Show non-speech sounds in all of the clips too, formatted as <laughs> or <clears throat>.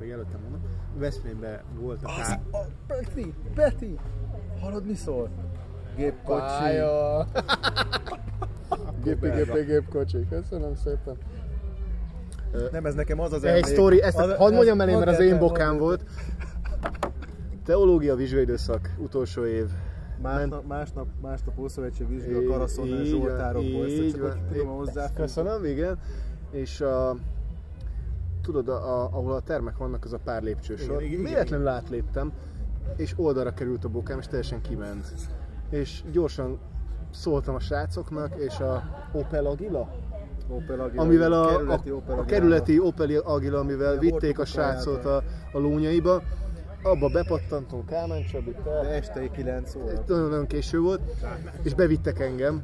még előttem mondom. Veszprémben volt a Az, pár... a, Peti, Peti! Hallod mi szól? Gépkocsi. Gépi, gépi, gépkocsi. Köszönöm szépen. Nem, ez nekem az az Egy emlék- sztori, ezt az- hadd mondjam el én, mert az én bokám volt. Teológia vizsgaidőszak, utolsó év. Másnap, másnap, másnap Ószövetség vizsga, Zsoltárokból, ezt így csak hogy tudom Így- hozzá. Köszönöm, igen. És a, tudod, a, ahol a termek vannak, az a pár lépcsősor. Véletlenül átléptem, és oldalra került a bokám, és teljesen kiment. És gyorsan szóltam a srácoknak, és a Opel Agila, Opel Agila, amivel a, kerületi a, a kerületi Opel Agila, amivel vitték a srácot a, a lónyaiba, abba bepattantunk Kálmán Csabi, De te, este 9 óra. nagyon-nagyon késő volt, és bevittek engem.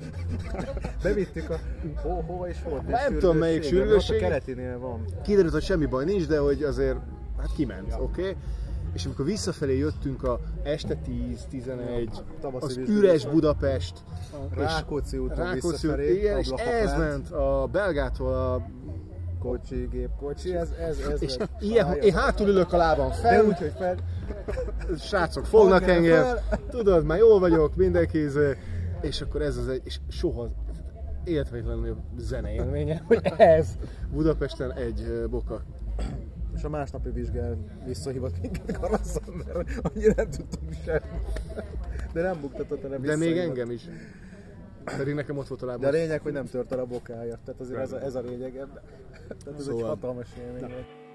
Bevittük a... Ho, hova is volt? Nem tudom, melyik sürgősség. A keletinél van. Kiderült, hogy semmi baj nincs, de hogy azért hát kiment, ja. oké? Okay? És amikor visszafelé jöttünk a este 10-11, Tavaszi az üres Budapest, és Rákóczi úton Rákóczi igen, és ez ment a belgától a Kocsi, gépkocsi, ez, ez, ez. és ment. ilyen, én hátul ülök a lábam De fel, úgy, hogy fel... srácok fognak Hangel engem, fel. tudod, már jól vagyok, mindenki, izé. és akkor ez az egy, és soha életvetlenül zene élménye, <laughs> hogy ez Budapesten egy boka. És a másnapi vizsgán visszahívott minket Karaszon, mert annyira nem tudtunk semmi. De nem buktatott el, De még engem is. Pedig nekem ott volt a lábam. De a lényeg, hogy nem tört el a bokája. Tehát azért ez a, ez a lényeg. ebben. Tehát ez Szóval. egy hatalmas élmény volt.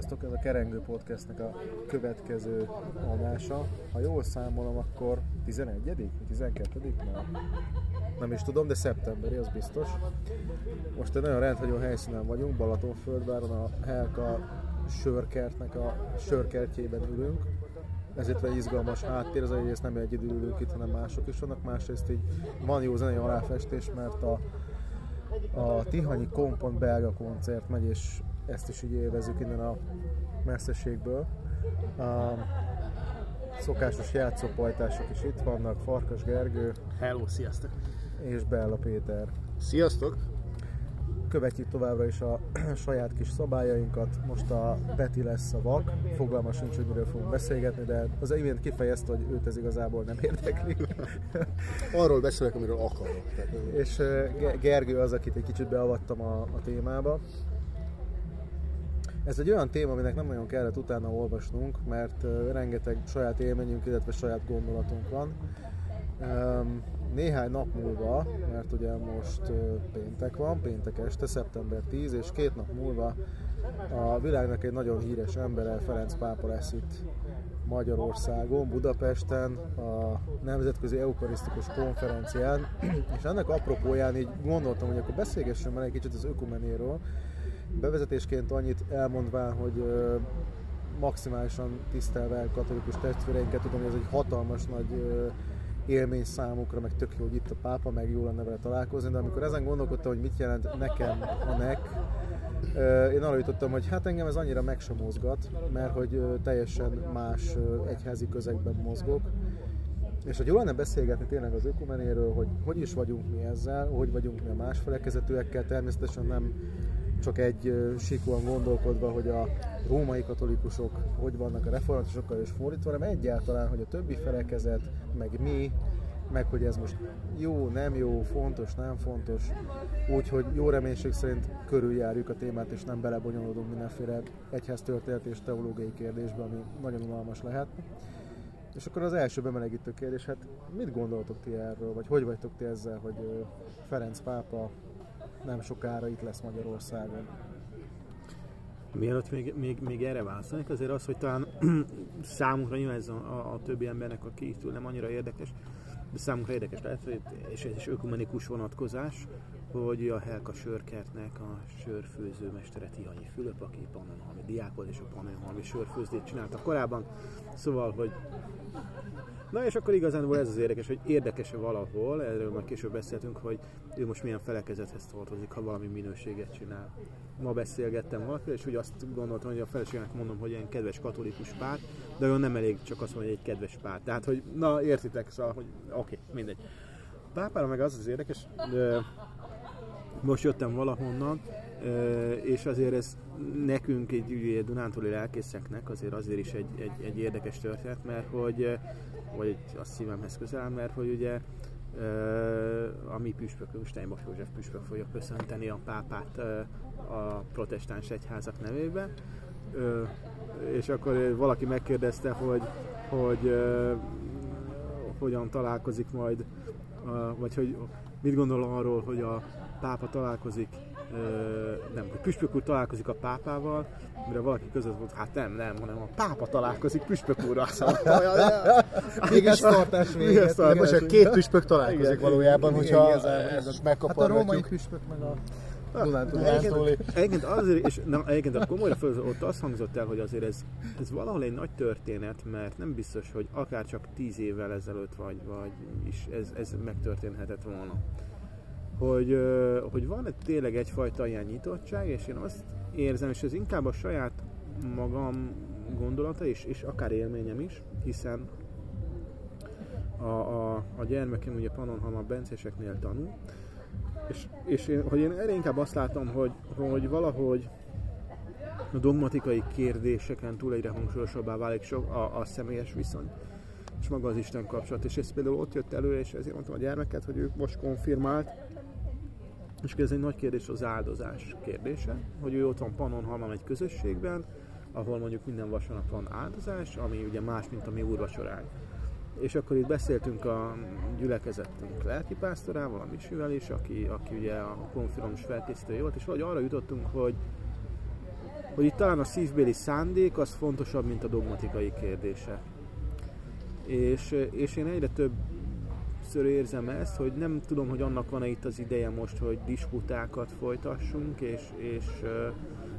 Sziasztok, ez a Kerengő Podcastnek a következő adása. Ha jól számolom, akkor 11 12 már? Nem is tudom, de szeptemberi, az biztos. Most egy nagyon rendhagyó helyszínen vagyunk, Balatonföldváron, a Helka sörkertnek a sörkertjében ülünk. Ezért egy izgalmas háttér, az egyrészt nem egyedül ülünk itt, hanem mások is vannak, másrészt így van jó zenei aláfestés, mert a a Tihanyi Kompont belga koncert megy, és ezt is így élvezük innen a messzeségből. A szokásos játszópajtások is itt vannak, Farkas Gergő Hello, sziasztok! és Bella Péter. Sziasztok! Követjük továbbra is a <clears throat> saját kis szabályainkat. Most a Peti lesz a vak, fogalma sincs, hogy miről fogunk beszélgetni, de az imént kifejezte, hogy őt ez igazából nem érdekli. <laughs> Arról beszélek, amiről akarok. Tehát, És Gergő az, akit egy kicsit beavattam a, a témába. Ez egy olyan téma, aminek nem nagyon kellett utána olvasnunk, mert rengeteg saját élményünk, illetve saját gondolatunk van. Néhány nap múlva, mert ugye most péntek van, péntek este, szeptember 10, és két nap múlva a világnak egy nagyon híres embere, Ferenc pápa lesz itt Magyarországon, Budapesten, a Nemzetközi Eukarisztikus Konferencián, és ennek apropóján így gondoltam, hogy akkor beszélgessünk már egy kicsit az ökumenéről. Bevezetésként annyit elmondván, hogy maximálisan tisztelve katolikus testvéreinket, tudom, hogy ez egy hatalmas nagy élmény számukra, meg tök jó, hogy itt a pápa, meg jó lenne vele találkozni, de amikor ezen gondolkodtam, hogy mit jelent nekem a nek, Én arra jutottam, hogy hát engem ez annyira meg sem mozgat, mert hogy teljesen más egyházi közegben mozgok. És hogy jó lenne beszélgetni tényleg az ökumenéről, hogy hogy is vagyunk mi ezzel, hogy vagyunk mi a más felekezetűekkel, természetesen nem csak egy síkúan gondolkodva, hogy a római katolikusok hogy vannak a reformátusokkal és fordítva, hanem egyáltalán, hogy a többi felekezet, meg mi, meg hogy ez most jó, nem jó, fontos, nem fontos. Úgyhogy jó reménység szerint körüljárjuk a témát, és nem belebonyolódunk mindenféle egyháztörténet és teológiai kérdésbe, ami nagyon unalmas lehet. És akkor az első bemelegítő kérdés, hát mit gondoltok ti erről, vagy hogy vagytok ti ezzel, hogy Ferenc pápa nem sokára itt lesz Magyarországon? Mielőtt még, még, még erre válaszolnék, azért az, hogy talán <clears throat> számunkra nyilván ez a, a, a többi embernek, aki itt nem annyira érdekes, de számunkra érdekes lehet, hogy és ez is ökumenikus vonatkozás, hogy a Helka sörkertnek a sörfőzőmestere Tihanyi Fülöp, aki Pannonhalmi diák volt, és a Pannonhalmi sörfőzdét csinálta korábban. Szóval, hogy Na és akkor igazán ez az érdekes, hogy érdekes-e valahol, erről már később beszéltünk, hogy ő most milyen felekezethez tartozik, ha valami minőséget csinál. Ma beszélgettem valakivel, és úgy azt gondoltam, hogy a feleségnek mondom, hogy ilyen kedves katolikus pár, de olyan nem elég csak azt mondani, hogy egy kedves pár. Tehát, hogy na értitek, szóval, hogy oké, okay, mindegy. Pápára meg az az érdekes, de most jöttem valahonnan, és azért ez nekünk, egy ugye, Dunántúli lelkészeknek azért azért is egy, egy, egy érdekes történet, mert hogy, vagy a szívemhez közel, mert hogy ugye a mi püspökünk, Steinbach József püspök fogja köszönteni a pápát a protestáns egyházak nevében, és akkor valaki megkérdezte, hogy, hogy hogyan találkozik majd, vagy hogy mit gondol arról, hogy a pápa találkozik, nem, hogy püspök úr találkozik a pápával, mire valaki között volt, hát nem, nem, hanem a pápa találkozik püspök úrral. <laughs> Még tartás véget. Most a két püspök találkozik igen, valójában, igen, hogyha ezt megkapargatjuk. Hát a római püspök meg a Egyébként azért, és na, egyébként a komolyra föl, ott azt hangzott el, hogy azért ez, ez valahol egy nagy történet, mert nem biztos, hogy akár csak tíz évvel ezelőtt vagy, vagy is ez, ez megtörténhetett volna hogy, hogy van tényleg egyfajta ilyen nyitottság, és én azt érzem, és ez inkább a saját magam gondolata, és, és akár élményem is, hiszen a, a, a gyermekem ugye Pannonhalma Benceseknél tanul, és, és én, hogy én erre inkább azt látom, hogy, hogy valahogy a dogmatikai kérdéseken túl egyre hangsúlyosabbá válik sok a, a személyes viszony és maga az Isten kapcsolat. És ez például ott jött elő, és ezért mondtam a gyermeket, hogy ő most konfirmált, és ez egy nagy kérdés az áldozás kérdése, hogy ő ott van Pannonhalmon egy közösségben, ahol mondjuk minden vasárnap van áldozás, ami ugye más, mint a mi úrvacsoránk. És akkor itt beszéltünk a gyülekezetünk lelkipásztorával, a Misivel is, aki, aki ugye a konfirmus felkészítője volt, és valahogy arra jutottunk, hogy, hogy itt talán a szívbéli szándék az fontosabb, mint a dogmatikai kérdése. És, és én egyre több többször érzem ezt, hogy nem tudom, hogy annak van-e itt az ideje most, hogy disputákat folytassunk, és, és,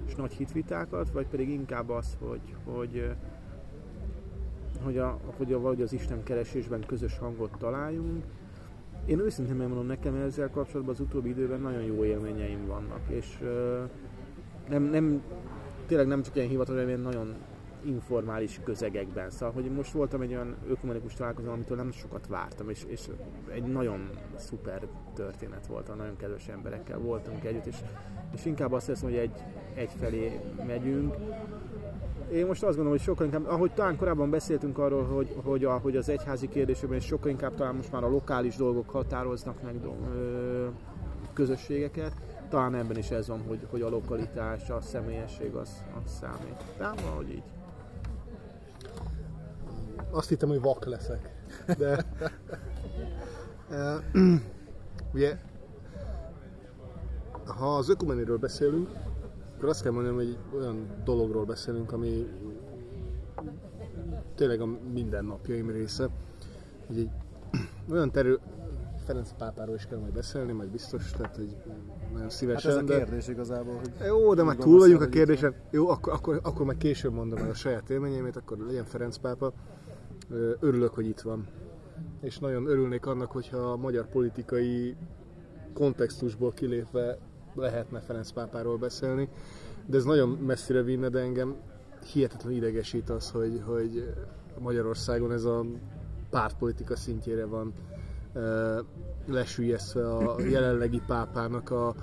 és nagy hitvitákat, vagy pedig inkább az, hogy, hogy, hogy, a, hogy a, vagy az Isten keresésben közös hangot találjunk. Én őszintén megmondom, nekem ezzel kapcsolatban az utóbbi időben nagyon jó élményeim vannak, és nem, nem, tényleg nem csak ilyen hivatalos, hanem nagyon informális közegekben. Szóval, hogy most voltam egy olyan ökumenikus találkozón, amitől nem sokat vártam, és, és egy nagyon szuper történet volt, nagyon kedves emberekkel voltunk együtt, és, és inkább azt hiszem, hogy egy, egyfelé megyünk. Én most azt gondolom, hogy sokkal inkább, ahogy talán korábban beszéltünk arról, hogy, hogy, a, az egyházi kérdésében is sokkal inkább talán most már a lokális dolgok határoznak meg ö, közösségeket, talán ebben is ez van, hogy, hogy a lokalitás, a személyesség az, az számít. De valahogy így azt hittem, hogy vak leszek. De <laughs> <clears throat> ugye, ha az ökumeniről beszélünk, akkor azt kell mondanom, hogy egy olyan dologról beszélünk, ami tényleg a mindennapjaim része. Hogy egy <clears throat> olyan terül, Ferenc pápáról is kell majd beszélni, majd biztos, tehát hogy nagyon szívesen. Hát ez a kérdés de... igazából. Hogy jó, de már túl vagyunk a kérdésen. Jó, akkor, akkor, akkor meg később mondom el a saját élményeimet, akkor legyen Ferenc pápa örülök, hogy itt van. És nagyon örülnék annak, hogyha a magyar politikai kontextusból kilépve lehetne Ferenc pápáról beszélni, de ez nagyon messzire vinne, de engem hihetetlen idegesít az, hogy, hogy Magyarországon ez a pártpolitika szintjére van lesülyezve a jelenlegi pápának a,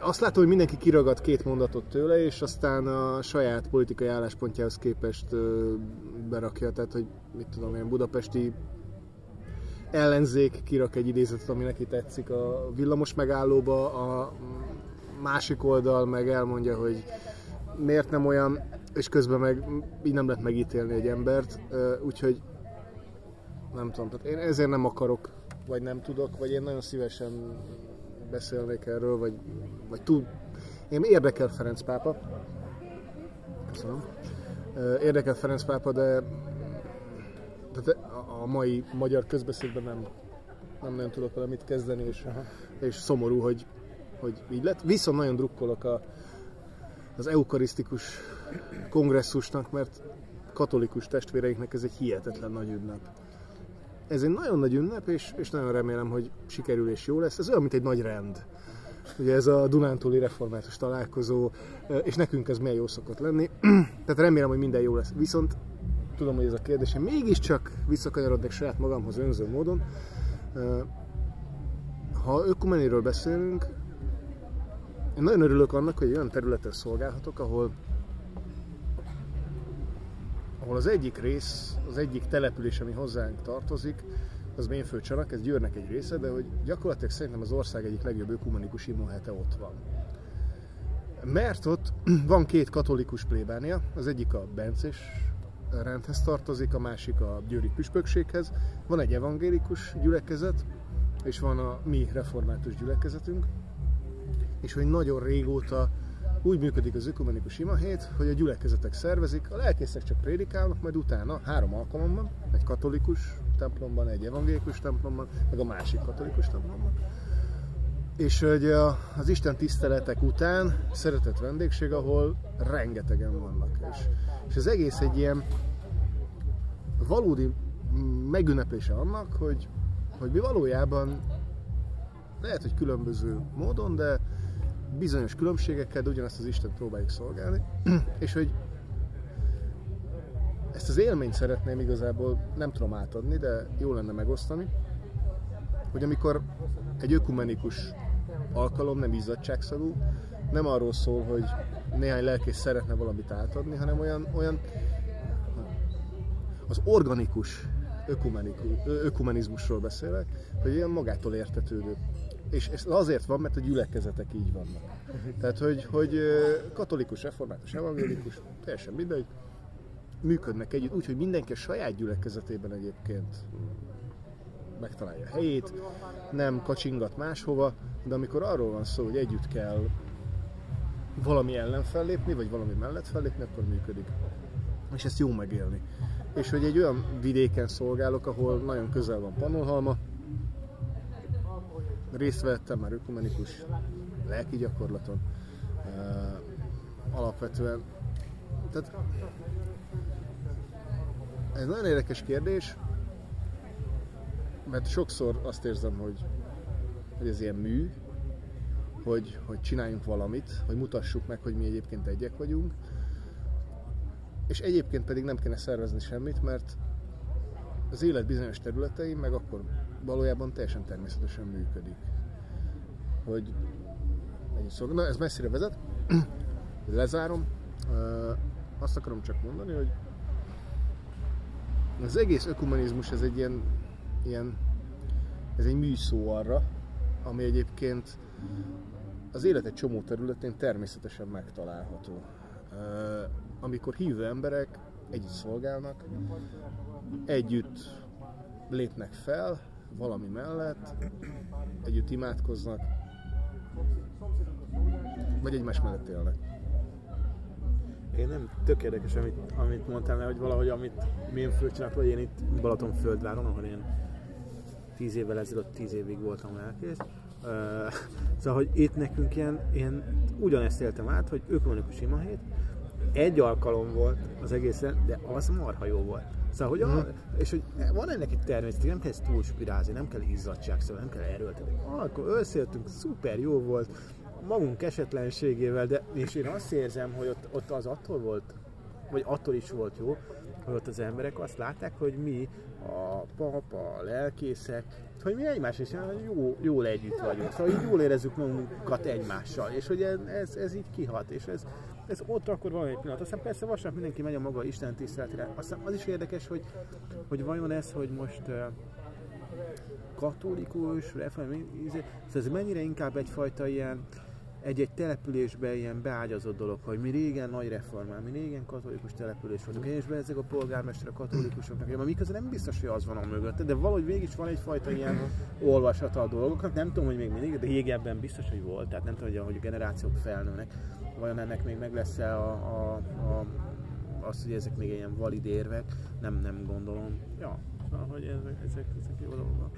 azt látom, hogy mindenki kiragad két mondatot tőle, és aztán a saját politikai álláspontjához képest berakja, tehát hogy mit tudom én, budapesti ellenzék kirak egy idézetet, ami neki tetszik a villamos megállóba, a másik oldal meg elmondja, hogy miért nem olyan, és közben meg így nem lehet megítélni egy embert, úgyhogy nem tudom, tehát én ezért nem akarok, vagy nem tudok, vagy én nagyon szívesen beszélnék erről, vagy, vagy túl... Én érdekel Ferenc pápa. Köszönöm. Érdekel Ferenc pápa, de, de a mai magyar közbeszédben nem, nem nagyon tudok vele mit kezdeni, és, és szomorú, hogy, hogy így lett. Viszont nagyon drukkolok a, az eukarisztikus kongresszusnak, mert katolikus testvéreinknek ez egy hihetetlen nagy ünnep. Ez egy nagyon nagy ünnep, és, és nagyon remélem, hogy sikerül és jó lesz. Ez olyan, mint egy nagy rend. Ugye ez a Dunántúli református találkozó, és nekünk ez milyen jó szokott lenni. <clears throat> Tehát remélem, hogy minden jó lesz. Viszont tudom, hogy ez a kérdés, mégiscsak visszakanyarodnék saját magamhoz önző módon. Ha ökumeniről beszélünk, én nagyon örülök annak, hogy olyan területen szolgálhatok, ahol ahol az egyik rész, az egyik település, ami hozzánk tartozik, az Ménföldcsanak, ez Győrnek egy része, de hogy gyakorlatilag szerintem az ország egyik legjobb ökumenikus imóhete ott van. Mert ott <clears throat> van két katolikus plébánia, az egyik a Bencés rendhez tartozik, a másik a Győri Püspökséghez, van egy evangélikus gyülekezet, és van a mi református gyülekezetünk, és hogy nagyon régóta úgy működik az ökumenikus imahét, hogy a gyülekezetek szervezik, a lelkészek csak prédikálnak, majd utána három alkalommal, egy katolikus templomban, egy evangélikus templomban, meg a másik katolikus templomban. És hogy az Isten tiszteletek után szeretett vendégség, ahol rengetegen vannak. És, és az egész egy ilyen valódi megünneplése annak, hogy, hogy mi valójában lehet, hogy különböző módon, de bizonyos különbségekkel, de ugyanazt az Isten próbáljuk szolgálni, <clears throat> és hogy ezt az élményt szeretném igazából, nem tudom átadni, de jó lenne megosztani, hogy amikor egy ökumenikus alkalom nem izzadságszagú, nem arról szól, hogy néhány lelkész szeretne valamit átadni, hanem olyan, olyan az organikus ökumenizmusról beszélek, hogy ilyen magától értetődő és ez azért van, mert a gyülekezetek így vannak. Tehát, hogy, hogy katolikus, református, evangélikus, teljesen mindegy, működnek együtt, úgyhogy mindenki a saját gyülekezetében egyébként megtalálja a helyét, nem kacsingat máshova, de amikor arról van szó, hogy együtt kell valami ellen fellépni, vagy valami mellett fellépni, akkor működik. És ezt jó megélni. És hogy egy olyan vidéken szolgálok, ahol nagyon közel van Panolhalma, részt vettem már ökumenikus lelki gyakorlaton. Alapvetően, tehát ez nagyon érdekes kérdés, mert sokszor azt érzem, hogy, hogy ez ilyen mű, hogy, hogy csináljunk valamit, hogy mutassuk meg, hogy mi egyébként egyek vagyunk, és egyébként pedig nem kéne szervezni semmit, mert az élet bizonyos területein meg akkor valójában teljesen természetesen működik. Hogy szó. Na, ez messzire vezet. <clears throat> Lezárom. Azt akarom csak mondani, hogy az egész ökumenizmus ez egy ilyen, ilyen ez egy műszó arra, ami egyébként az élet egy csomó területén természetesen megtalálható. Amikor hívő emberek együtt szolgálnak, együtt lépnek fel valami mellett, együtt imádkoznak, vagy egymás mellett élnek. Én nem tök érdekes, amit, amit mondtál, mert hogy valahogy amit milyen fölcsinált, vagy én itt Balatonföldváron, ahol én tíz évvel ezelőtt tíz évig voltam lelkész. Uh, szóval, hogy itt nekünk ilyen, ilyen ugyanezt éltem át, hogy ökumenikus imahét, egy alkalom volt az egészen, de az marha jó volt. Szóval, hogy a, mhm. és hogy van ennek egy természet, nem kell túl spirázni, nem kell izzadság, szóval nem kell erőltetni. Akkor összejöttünk, szuper jó volt, magunk esetlenségével, de és én azt érzem, hogy ott, ott az attól volt, vagy attól is volt jó, hogy ott az emberek azt látták, hogy mi, a pap, a lelkészek, hogy mi egymás is jó, jól együtt vagyunk, szóval így jól érezzük magunkat egymással, és hogy ez, ez, ez így kihat, és ez, ez ott akkor van egy pillanat. Aztán persze vasárnap mindenki megy a maga Isten tiszteletére. Aztán az is érdekes, hogy, hogy vajon ez, hogy most katolikus, református, szóval ez mennyire inkább egyfajta ilyen egy-egy településben ilyen beágyazott dolog, hogy mi régen nagy reformál, mi régen katolikus település vagyunk, és be ezek a polgármester a katolikusoknak, mert miközben nem biztos, hogy az van a mögött, de valahogy végig is van egyfajta ilyen olvasata a dolgoknak, nem tudom, hogy még mindig, de régebben biztos, hogy volt, tehát nem tudom, hogy a generációk felnőnek, vajon ennek még meg lesz-e a, a, a az, hogy ezek még ilyen valid érvek, nem, nem gondolom. Ja, hogy ezek, ezek, ezek jó dolgok.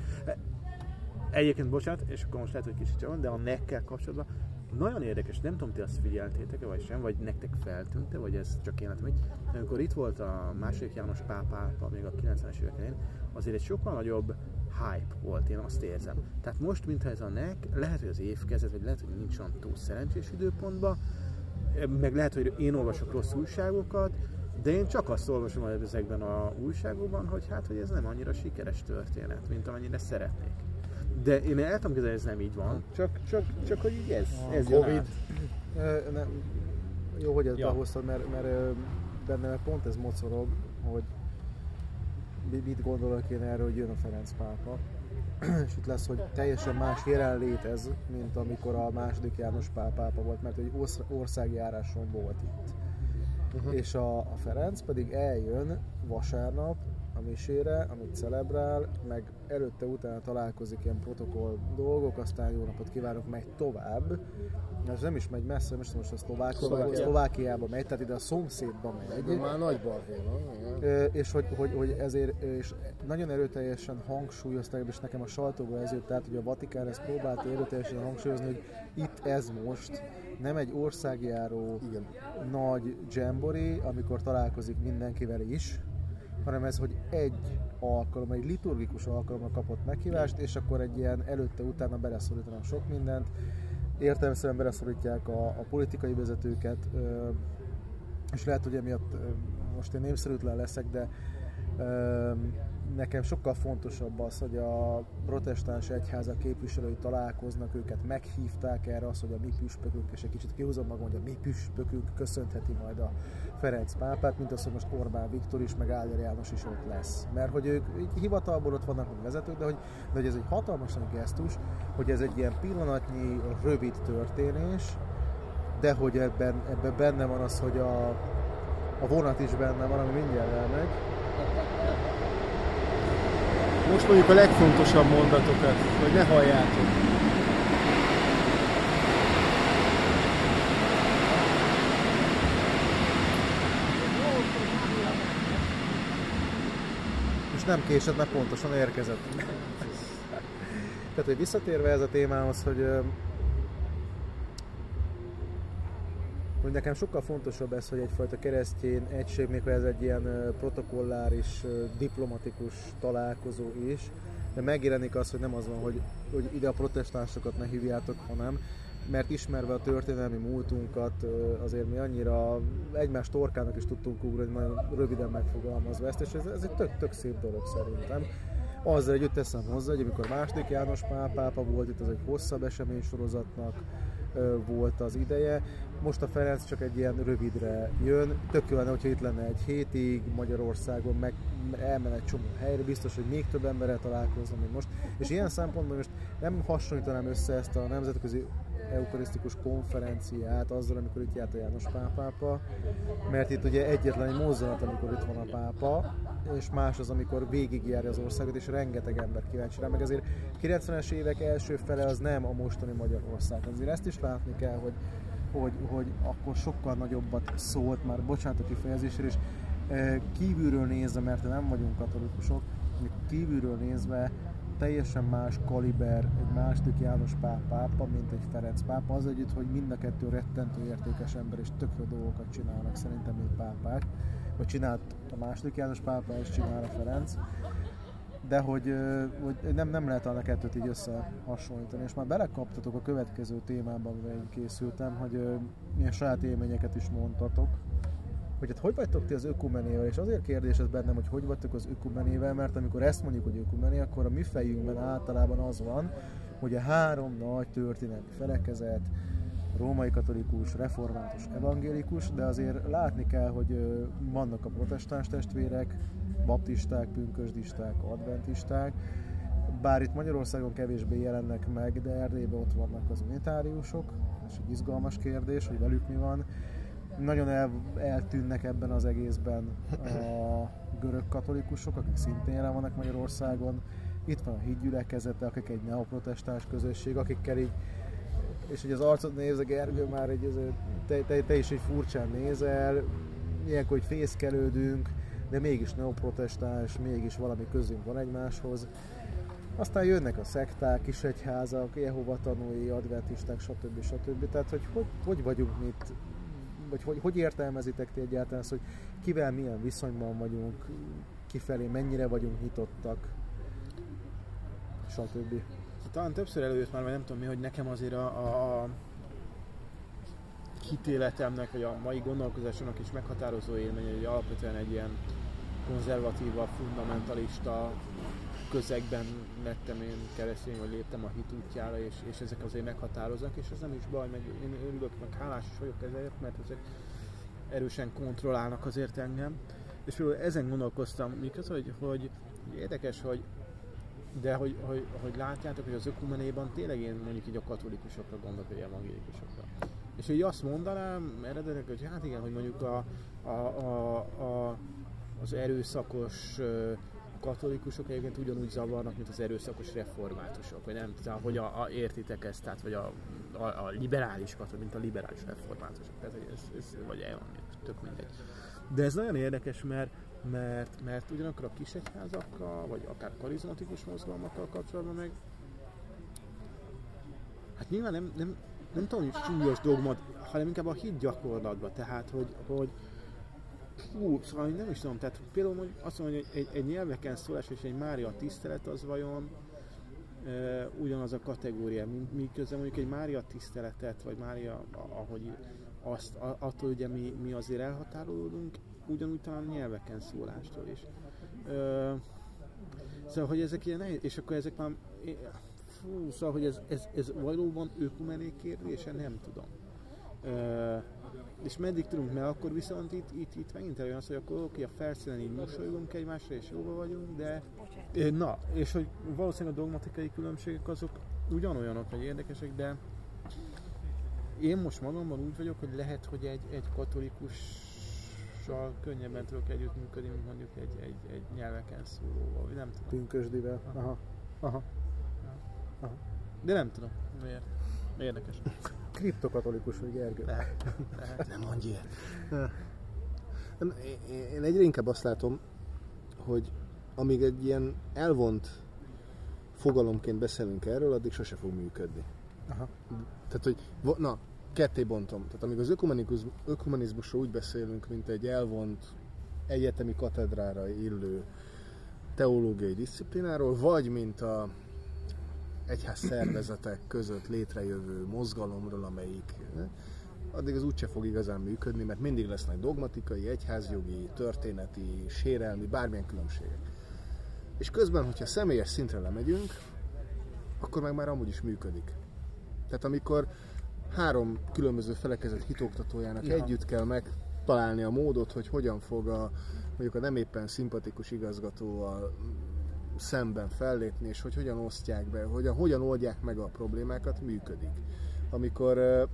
Egyébként, bocsánat, és akkor most lehet, hogy kicsit van, de a nekkel kapcsolatban nagyon érdekes, nem tudom, ti azt figyeltétek-e, vagy sem, vagy nektek feltűnte, vagy ez csak én látom, hogy amikor itt volt a második János pápa, még a 90-es évek elején, azért egy sokkal nagyobb hype volt, én azt érzem. Tehát most, mintha ez a nek, lehet, hogy az évkezet, vagy lehet, hogy nincs olyan túl szerencsés időpontban, meg lehet, hogy én olvasok rossz újságokat, de én csak azt olvasom ezekben a újságokban, hogy hát, hogy ez nem annyira sikeres történet, mint amennyire szeretnék. De én el tudom képzelni, ez nem így van, csak, csak, csak hogy így ez, ez jön Covid. át. Ö, nem, jó, hogy ezt Ja. behoztad, mert, mert bennem pont ez mocorog, hogy mi- mit gondolok én erről, hogy jön a Ferenc pápa. <clears throat> és itt lesz, hogy teljesen más jelenlét ez, mint amikor a második János Pál pápa volt, mert egy orsz- országjáráson volt itt. Uh-huh. És a, a Ferenc pedig eljön vasárnap misére, amit celebrál, meg előtte-utána találkozik ilyen protokoll dolgok, aztán jó napot kívánok, megy tovább. Ez nem is megy messze, most most a Szlovákiába, Szlovákia. Szlovákiába megy, tehát ide a szomszédba megy. De már nagy balhé van. igen. Ö, és hogy, hogy, hogy ezért és nagyon erőteljesen hangsúlyozták, és nekem a sajtóban ez jött át, hogy a Vatikán ezt próbálta erőteljesen hangsúlyozni, hogy itt ez most nem egy országjáró Igen. nagy jamboree, amikor találkozik mindenkivel is, hanem ez, hogy egy alkalom, egy liturgikus alkalommal kapott meghívást, és akkor egy ilyen előtte-utána beleszorítanak sok mindent. Értelmszerűen beleszorítják a, a politikai vezetőket, és lehet, hogy emiatt ö, most én népszerűtlen leszek, de nekem sokkal fontosabb az, hogy a protestáns egyháza képviselői találkoznak, őket meghívták erre, az, hogy a mi püspökünk, és egy kicsit kihúzom magam, hogy a mi püspökünk köszöntheti majd a Ferenc pápát, mint az, hogy most Orbán Viktor is, meg Áder János is ott lesz. Mert hogy ők így hivatalból ott vannak, mint vezetők, de hogy, de hogy ez egy hatalmas nagy gesztus, hogy ez egy ilyen pillanatnyi, rövid történés, de hogy ebben, ebben benne van az, hogy a, a vonat is benne van, ami mindjárt elmegy. Most mondjuk a legfontosabb mondatokat, hogy ne halljátok. És nem késett, mert pontosan érkezett. Tehát, hogy visszatérve ez a témához, hogy ö, hogy nekem sokkal fontosabb ez, hogy egyfajta keresztény egység, mikor ez egy ilyen protokolláris, diplomatikus találkozó is, de megjelenik az, hogy nem az van, hogy, hogy ide a protestánsokat ne hívjátok, hanem mert ismerve a történelmi múltunkat, azért mi annyira egymás torkának is tudtunk ugrani, nagyon röviden megfogalmazva ezt, és ez, ez egy tök, tök szép dolog szerintem. Azzal együtt teszem hozzá, hogy amikor második János pápa volt, itt az egy hosszabb eseménysorozatnak volt az ideje. Most a Ferenc csak egy ilyen rövidre jön. Tök jó lenne, hogyha itt lenne egy hétig Magyarországon, meg elmen egy csomó helyre, biztos, hogy még több emberrel találkozna, mint most. És ilyen szempontból most nem hasonlítanám össze ezt a nemzetközi eukarisztikus konferenciát azzal, amikor itt járt a János pápa, mert itt ugye egyetlen egy mozzanat, amikor itt van a pápa, és más az, amikor végigjárja az országot, és rengeteg ember kíváncsi rá, meg azért 90-es évek első fele az nem a mostani Magyarország. Azért ezt is látni kell, hogy, hogy, hogy akkor sokkal nagyobbat szólt, már bocsánat a kifejezésre, és eh, kívülről nézve, mert nem vagyunk katolikusok, de kívülről nézve teljesen más kaliber egy második János Pál pápa, mint egy Ferenc pápa, az együtt, hogy mind a kettő rettentő értékes ember, és tök jó dolgokat csinálnak szerintem, mint pápák, vagy csinált a második János pápa, és csinál a Ferenc, de hogy, hogy nem, nem lehet a kettőt így összehasonlítani, és már belekaptatok a következő témában, amivel én készültem, hogy ö, milyen saját élményeket is mondtatok, hogy hát hogy vagytok ti az ökumenével, és azért kérdés ez bennem, hogy hogy vagytok az ökumenével, mert amikor ezt mondjuk, hogy ökumené, akkor a mi fejünkben általában az van, hogy a három nagy történelmi felekezet, római katolikus, református, evangélikus, de azért látni kell, hogy vannak a protestáns testvérek, baptisták, pünkösdisták, adventisták, bár itt Magyarországon kevésbé jelennek meg, de Erdélyben ott vannak az unitáriusok, és egy izgalmas kérdés, hogy velük mi van. Nagyon el, eltűnnek ebben az egészben a görög katolikusok, akik szintén jelen vannak Magyarországon. Itt van a hídgyülekezete, akik egy neoprotestáns közösség, akikkel így és hogy az arcot nézze Gergő már egy, te, te, te, is egy furcsán nézel, ilyenkor, hogy fészkelődünk, de mégis neoprotestáns, mégis valami közünk van egymáshoz. Aztán jönnek a szekták, kisegyházak, Jehova tanúi, adventisták, stb. stb. Tehát, hogy hogy, hogy vagyunk mi itt, vagy hogy, hogy értelmezitek ti egyáltalán azt, hogy kivel milyen viszonyban vagyunk, kifelé mennyire vagyunk nyitottak, stb. Talán többször előjött már, vagy nem tudom mi, hogy nekem azért a, a, a hitéletemnek, vagy a mai gondolkozásomnak is meghatározó élmény, hogy alapvetően egy ilyen konzervatíva, fundamentalista közegben lettem én keresztény, vagy léptem a hit útjára, és, és ezek azért meghatároznak, és ez nem is baj, meg én örülök, meg hálás is vagyok ezért, mert ezek erősen kontrollálnak azért engem. És például ezen gondolkoztam, mikor, hogy, hogy érdekes, hogy de hogy, hogy, hogy látjátok, hogy az ökumenéban tényleg én mondjuk így a katolikusokra gondolok, vagy evangélikusokra. És így azt mondanám eredetileg, hogy hát igen, hogy mondjuk a, a, a, a, az erőszakos katolikusok egyébként ugyanúgy zavarnak, mint az erőszakos reformátusok, vagy nem tudom, hogy a, a, értitek ezt, tehát vagy a, a, a liberális katolikus, mint a liberális reformátusok, tehát ez, ez, vagy el, tök mindegy. De ez nagyon érdekes, mert, mert, mert ugyanakkor a kisegyházakkal, vagy akár karizmatikus mozgalmakkal kapcsolatban meg hát nyilván nem, nem, nem tudom, hogy súlyos dogmat, hanem inkább a hit gyakorlatban, tehát hogy, hogy Hú, szóval nem is tudom, tehát például hogy azt mondom, hogy egy, egy nyelveken szólás és egy Mária tisztelet az vajon e, ugyanaz a kategória, mint miközben mondjuk egy Mária tiszteletet, vagy Mária, ahogy azt, attól ugye mi, mi azért elhatárolódunk, ugyanúgy talán nyelveken szólástól is. E, szóval, hogy ezek ilyen nehéz, és akkor ezek már, fú, szóval, hogy ez, ez, ez valóban ökumené kérdése, nem tudom. E, és meddig tudunk, mert akkor viszont itt, itt, itt megint olyan az, hogy akkor oké, a felszínen így mosolygunk egymásra, és jóba vagyunk, de na, és hogy valószínűleg a dogmatikai különbségek azok ugyanolyanok, vagy érdekesek, de én most magamban úgy vagyok, hogy lehet, hogy egy, egy katolikussal könnyebben tudok együttműködni, mint mondjuk egy, egy, egy nyelveken szólóval, vagy nem tudom. Pünkösdivel. Aha. Aha. Aha. De nem tudom, miért. Érdekes. Kriptokatolikus vagy Gergő. Lehet. Lehet. Nem mondj ilyet. Én egyre inkább azt látom, hogy amíg egy ilyen elvont fogalomként beszélünk erről, addig sose fog működni. Aha. Tehát, hogy, na, ketté bontom. Tehát amíg az ökumenizmusról úgy beszélünk, mint egy elvont egyetemi katedrára illő teológiai disziplináról, vagy mint a egyház szervezetek között létrejövő mozgalomról, amelyik addig az úgyse fog igazán működni, mert mindig lesznek dogmatikai, egyházjogi, történeti, sérelmi, bármilyen különbségek. És közben, hogyha személyes szintre lemegyünk, akkor meg már amúgy is működik. Tehát amikor három különböző felekezet hitoktatójának ja. együtt kell megtalálni a módot, hogy hogyan fog a, mondjuk a nem éppen szimpatikus igazgatóval szemben fellépni, és hogy hogyan osztják be, hogyan, hogyan oldják meg a problémákat, működik. Amikor uh,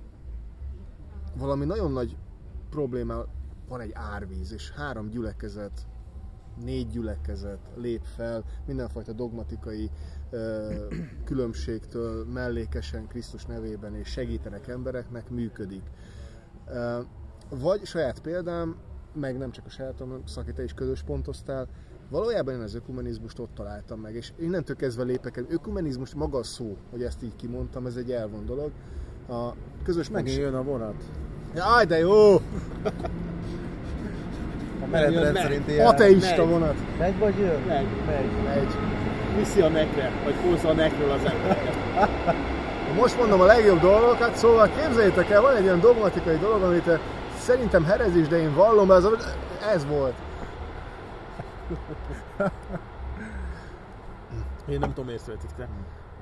valami nagyon nagy probléma, van egy árvíz, és három gyülekezet, négy gyülekezet lép fel mindenfajta dogmatikai különbségtől mellékesen Krisztus nevében, és segítenek embereknek, működik. Vagy saját példám, meg nem csak a sajátom, Szaki, te is közös pontoztál, Valójában én az ökumenizmust ott találtam meg, és innentől kezdve lépek el. Ökumenizmus maga a szó, hogy ezt így kimondtam, ez egy elvon dolog. A közös Megint jön a vonat. Jaj, de jó! A menetrend szerinti Ateista vonat. Megy vagy jön? Megy. Megy. Megy. Viszi a nekre, vagy húzza a nekről az embereket. Most mondom a legjobb dolgokat, szóval képzeljétek el, van egy olyan dogmatikai dolog, amit szerintem herezés, de én vallom, ez, ez volt. Én nem tudom, észrevették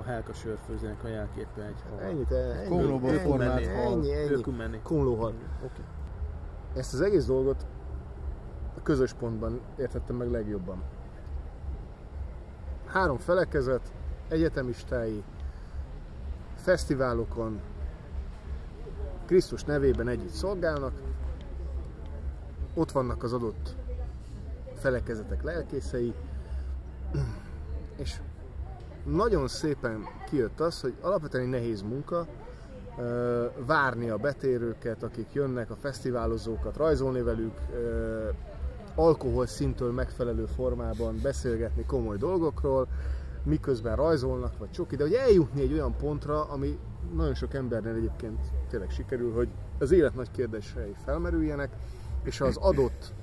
a Helka sörfőzének a jelképe egy hal. Ennyit, ennyi, Komlóból ennyi, formált hal. Ennyi, ennyi, menni. Komlóhal. Oké. Ezt az egész dolgot a közös pontban értettem meg legjobban. Három felekezet, egyetemistái, fesztiválokon, Krisztus nevében együtt szolgálnak, ott vannak az adott felekezetek lelkészei, és nagyon szépen kijött az, hogy alapvetően egy nehéz munka, várni a betérőket, akik jönnek, a fesztiválozókat, rajzolni velük, alkohol szintől megfelelő formában beszélgetni komoly dolgokról, miközben rajzolnak, vagy csoki, de hogy eljutni egy olyan pontra, ami nagyon sok embernél egyébként tényleg sikerül, hogy az élet nagy kérdései felmerüljenek, és az adott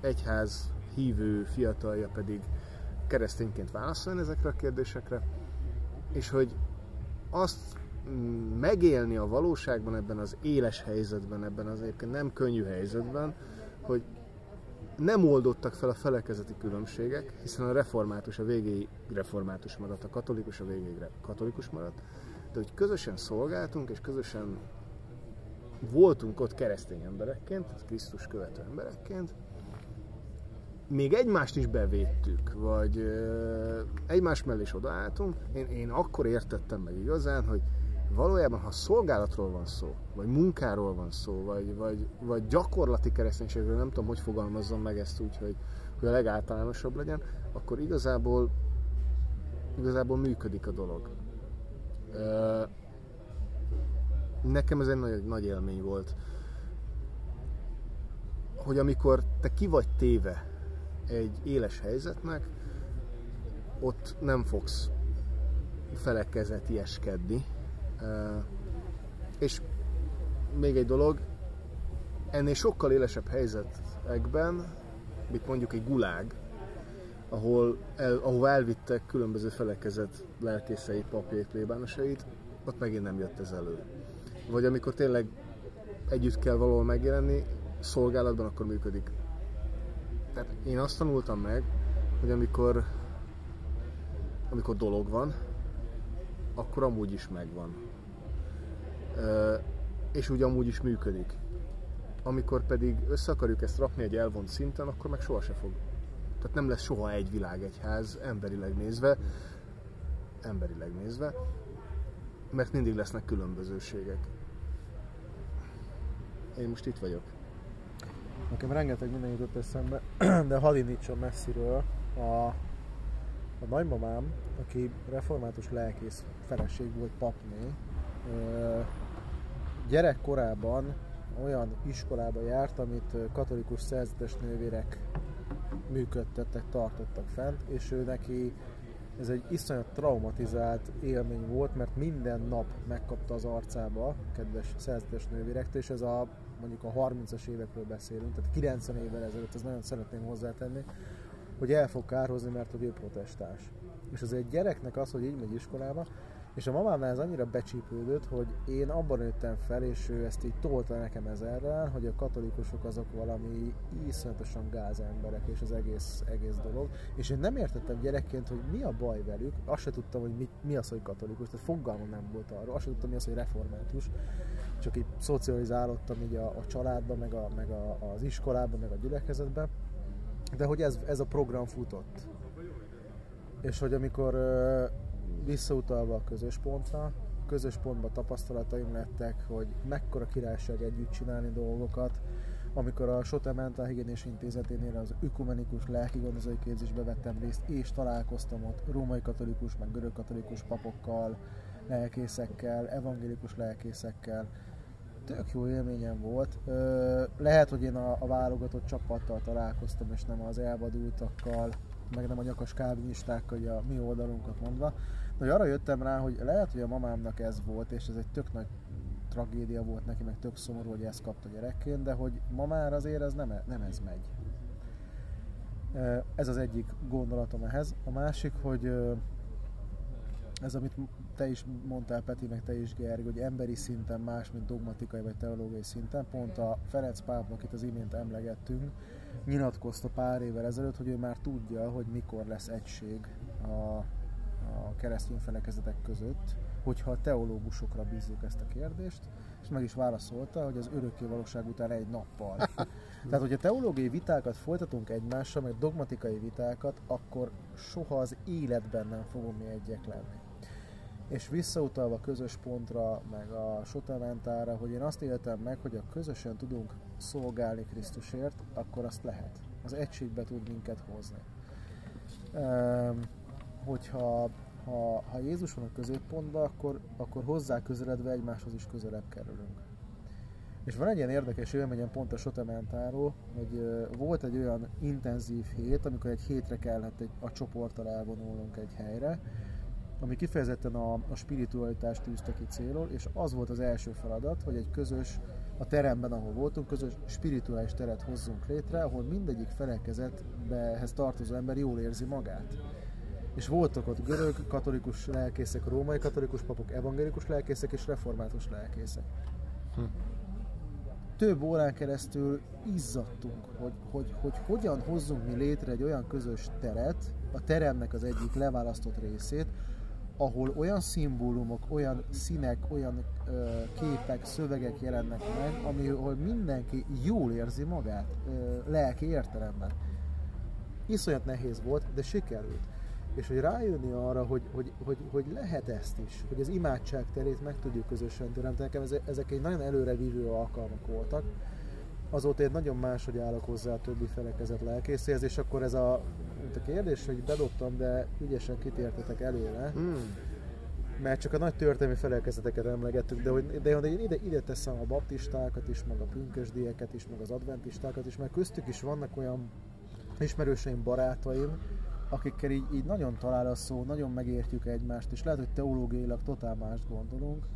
egyház hívő fiatalja pedig keresztényként válaszolni ezekre a kérdésekre, és hogy azt mm, megélni a valóságban ebben az éles helyzetben, ebben az egyébként nem könnyű helyzetben, hogy nem oldottak fel a felekezeti különbségek, hiszen a református a végéig református maradt, a katolikus a végéig katolikus maradt, de hogy közösen szolgáltunk, és közösen voltunk ott keresztény emberekként, Krisztus követő emberekként, még egymást is bevédtük, vagy egymás mellé is odaálltunk, én, én akkor értettem meg igazán, hogy valójában, ha szolgálatról van szó, vagy munkáról van szó, vagy, vagy, vagy gyakorlati kereszténységről, nem tudom, hogy fogalmazzam meg ezt úgy, hogy, hogy a legáltalánosabb legyen, akkor igazából, igazából működik a dolog. Nekem ez egy nagy, nagy élmény volt, hogy amikor te ki vagy téve egy éles helyzetnek, ott nem fogsz felekezetieskedni, és még egy dolog, ennél sokkal élesebb helyzetekben, mint mondjuk egy gulág, ahol el, ahol elvittek különböző felekezet lelkészeit, papjait, plébánosait, ott megint nem jött ez elő. Vagy amikor tényleg együtt kell valahol megjelenni, szolgálatban akkor működik. Tehát én azt tanultam meg, hogy amikor, amikor dolog van, akkor amúgy is megvan és úgy amúgy is működik. Amikor pedig össze akarjuk ezt rakni egy elvont szinten, akkor meg soha se fog. Tehát nem lesz soha egy világ, egy ház, emberileg nézve, emberileg nézve, mert mindig lesznek különbözőségek. Én most itt vagyok. Nekem rengeteg minden jutott eszembe, de hadd indítson messziről. A, a nagymamám, aki református lelkész feleség volt papné, gyerekkorában olyan iskolába járt, amit katolikus szerzetes nővérek működtettek, tartottak fent, és ő neki ez egy iszonyat traumatizált élmény volt, mert minden nap megkapta az arcába kedves szerzetes nővérektől, és ez a mondjuk a 30-as évekről beszélünk, tehát 90 évvel ezelőtt, ez nagyon szeretném hozzátenni, hogy el fog kárhozni, mert hogy ő protestáns. És az egy gyereknek az, hogy így megy iskolába, és a mamámnál ez annyira becsípődött, hogy én abban nőttem fel, és ő ezt így tolta nekem ezerrel, hogy a katolikusok azok valami iszonyatosan gáz emberek, és az egész, egész dolog. És én nem értettem gyerekként, hogy mi a baj velük, azt se tudtam, hogy mi, mi az, hogy katolikus, tehát fogalmam nem volt arról, azt se tudtam, mi az, hogy református. Csak így szocializálódtam így a, a családban, meg, a, meg a, az iskolában, meg a gyülekezetben. De hogy ez, ez a program futott. És hogy amikor visszautalva a közös pontra, közös pontban tapasztalataim lettek, hogy mekkora királyság együtt csinálni dolgokat, amikor a Sotementa Higiénés Intézeténél az ökumenikus lelki gondozói képzésbe vettem részt, és találkoztam ott római katolikus, meg görög katolikus papokkal, lelkészekkel, evangélikus lelkészekkel. Tök jó élményem volt. Lehet, hogy én a, a válogatott csapattal találkoztam, és nem az elvadultakkal, meg nem a nyakas kávinistákkal, a mi oldalunkat mondva, hogy arra jöttem rá, hogy lehet, hogy a mamámnak ez volt, és ez egy tök nagy tragédia volt neki, meg tök szomorú, hogy ezt kapta gyerekként, de hogy ma már azért ez nem, nem ez megy. Ez az egyik gondolatom ehhez. A másik, hogy ez, amit te is mondtál, Peti, meg te is, Gerg, hogy emberi szinten más, mint dogmatikai vagy teológiai szinten. Pont a Ferenc pápa, akit az imént emlegettünk, nyilatkozta pár évvel ezelőtt, hogy ő már tudja, hogy mikor lesz egység a a keresztény felekezetek között, hogyha a teológusokra bízzuk ezt a kérdést, és meg is válaszolta, hogy az örökké valóság után egy nappal. <laughs> Tehát, hogyha teológiai vitákat folytatunk egymással, meg dogmatikai vitákat, akkor soha az életben nem fogunk mi egyek lenni. És visszautalva a közös pontra, meg a sotamentára, hogy én azt éltem meg, hogy a közösen tudunk szolgálni Krisztusért, akkor azt lehet. Az egységbe tud minket hozni. Um, hogyha ha, ha Jézus van a középpontban, akkor, akkor hozzá közeledve egymáshoz is közelebb kerülünk. És van egy ilyen érdekes élményem pont a Sotementáról, hogy volt egy olyan intenzív hét, amikor egy hétre kellett egy, a csoporttal elvonulnunk egy helyre, ami kifejezetten a, a spiritualitást tűzte ki célul, és az volt az első feladat, hogy egy közös, a teremben, ahol voltunk, közös spirituális teret hozzunk létre, ahol mindegyik felekezetbehez tartozó ember jól érzi magát. És voltak ott görög katolikus lelkészek, római katolikus papok, evangélikus lelkészek és református lelkészek. Több órán keresztül izzadtunk, hogy, hogy, hogy hogyan hozzunk mi létre egy olyan közös teret, a teremnek az egyik leválasztott részét, ahol olyan szimbólumok, olyan színek, olyan ö, képek, szövegek jelennek meg, ami, ahol mindenki jól érzi magát, ö, lelki értelemben. Iszonyat nehéz volt, de sikerült. És hogy rájönni arra, hogy, hogy, hogy, hogy lehet ezt is, hogy az imádság terét meg tudjuk közösen teremteni. Nekem ezek egy nagyon előrevívő alkalmak voltak. Azóta én nagyon máshogy állok hozzá a többi felekezet lelkészéhez, és akkor ez a, a kérdés, hogy bedobtam, de ügyesen kitértetek előre, Hmm. mert csak a nagy történelmi felekezeteket emlegettük, de, hogy, de én ide, ide teszem a baptistákat is, meg a pünkösdieket is, meg az adventistákat is, mert köztük is vannak olyan ismerőseim, barátaim, akikkel így, így nagyon talál a szó, nagyon megértjük egymást, és lehet, hogy teológiailag totál mást gondolunk,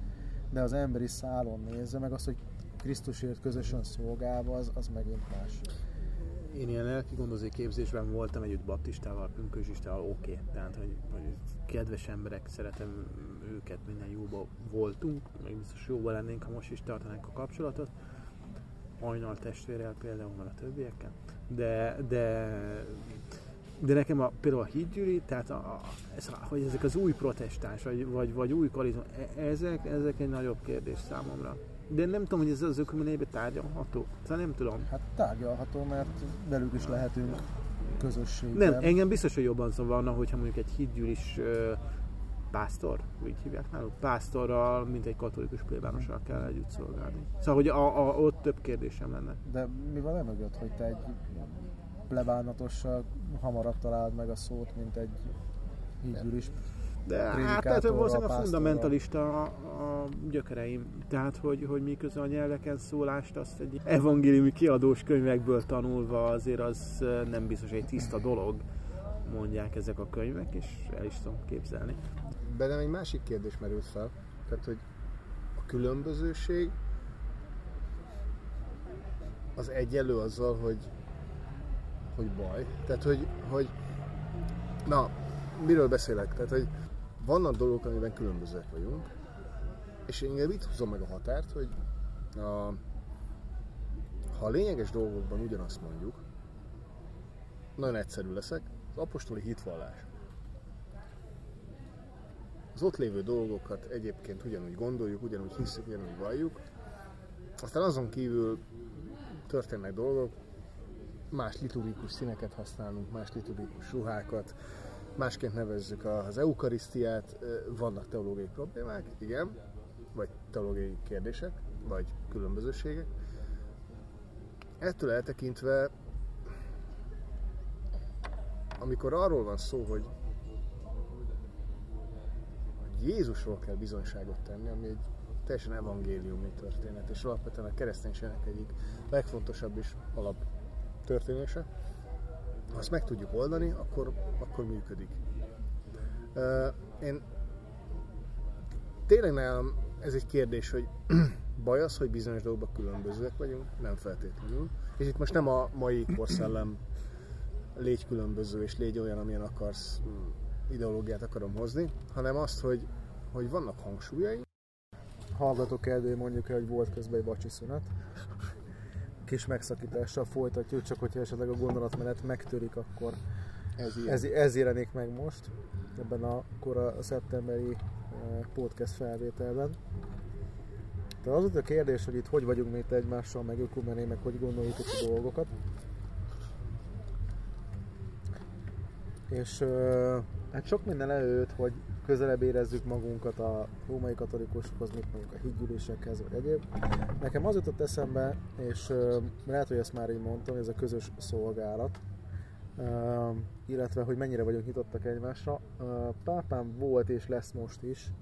de az emberi szálon nézve, meg az, hogy Krisztusért közösen szolgálva, az, az megint más. Én ilyen lelki gondozói képzésben voltam együtt baptistával, pünkösdistával, oké. Okay. Tehát, hogy, hogy kedves emberek, szeretem őket, minden jóba voltunk, meg biztos jóba lennénk, ha most is tartanánk a kapcsolatot. Hajnal testvérrel például, meg a többiekkel. De, de, de nekem a, például a hídgyűri, tehát a, a, ez, hogy ezek az új protestáns, vagy, vagy, vagy új karizma, e- ezek, ezek egy nagyobb kérdés számomra. De nem tudom, hogy ez az ökumenébe tárgyalható. Szóval nem tudom. Hát tárgyalható, mert velük is lehetünk közösségben. Nem, engem biztos, hogy jobban zavarna, hogyha mondjuk egy hídgyűlis ö, pásztor, úgy hívják náluk, pásztorral, mint egy katolikus plébánossal kell együtt szolgálni. Szóval, hogy a, a, ott több kérdésem lenne. De mi van emögött, hogy te egy plebánatossal hamarabb találd meg a szót, mint egy hídgyűlis De hát hogy valószínűleg a fundamentalista a, a gyökereim. Tehát, hogy, hogy miközben a nyelveken szólást azt egy evangéliumi kiadós könyvekből tanulva azért az nem biztos egy tiszta dolog, mondják ezek a könyvek, és el is tudom képzelni. Bennem egy másik kérdés merült fel, tehát hogy a különbözőség az egyenlő azzal, hogy, hogy baj. Tehát, hogy, hogy na, miről beszélek? Tehát, hogy vannak dolgok, amiben különbözőek vagyunk, és én itt húzom meg a határt, hogy a, ha a lényeges dolgokban ugyanazt mondjuk, nagyon egyszerű leszek, az apostoli hitvallás az ott lévő dolgokat egyébként ugyanúgy gondoljuk, ugyanúgy hiszük, ugyanúgy valljuk. Aztán azon kívül történnek dolgok, más liturgikus színeket használunk, más liturgikus ruhákat, másként nevezzük az eukarisztiát, vannak teológiai problémák, igen, vagy teológiai kérdések, vagy különbözőségek. Ettől eltekintve, amikor arról van szó, hogy Jézusról kell bizonyságot tenni, ami egy teljesen evangéliumi történet, és alapvetően a kereszténységnek egyik legfontosabb és alap történése. Ha azt meg tudjuk oldani, akkor, akkor működik. Én tényleg nálam ez egy kérdés, hogy <clears throat> baj az, hogy bizonyos dolgokban különbözőek vagyunk, nem feltétlenül. És itt most nem a mai korszellem <clears throat> légy különböző és légy olyan, amilyen akarsz mm, ideológiát akarom hozni, hanem azt, hogy, hogy vannak hangsúlyai, hallgatók kedvé mondjuk el, hogy volt közben egy vacsi szünet. Kis megszakítással folytatjuk, csak hogyha esetleg a gondolatmenet megtörik, akkor ez ilyen. ez, ez jelenik meg most, ebben a kora szeptemberi eh, podcast felvételben. De az a kérdés, hogy itt hogy vagyunk mi itt egymással, meg ökumené, meg hogy gondoljuk itt a dolgokat. És ö, hát sok minden előtt, hogy közelebb érezzük magunkat a római katolikusokhoz, mint mondjuk a hídgyűlésekhez, vagy egyéb. Nekem az jutott eszembe, és ö, lehet, hogy ezt már így mondtam, ez a közös szolgálat, ö, illetve hogy mennyire vagyunk nyitottak egymásra. Ö, Pápám volt és lesz most is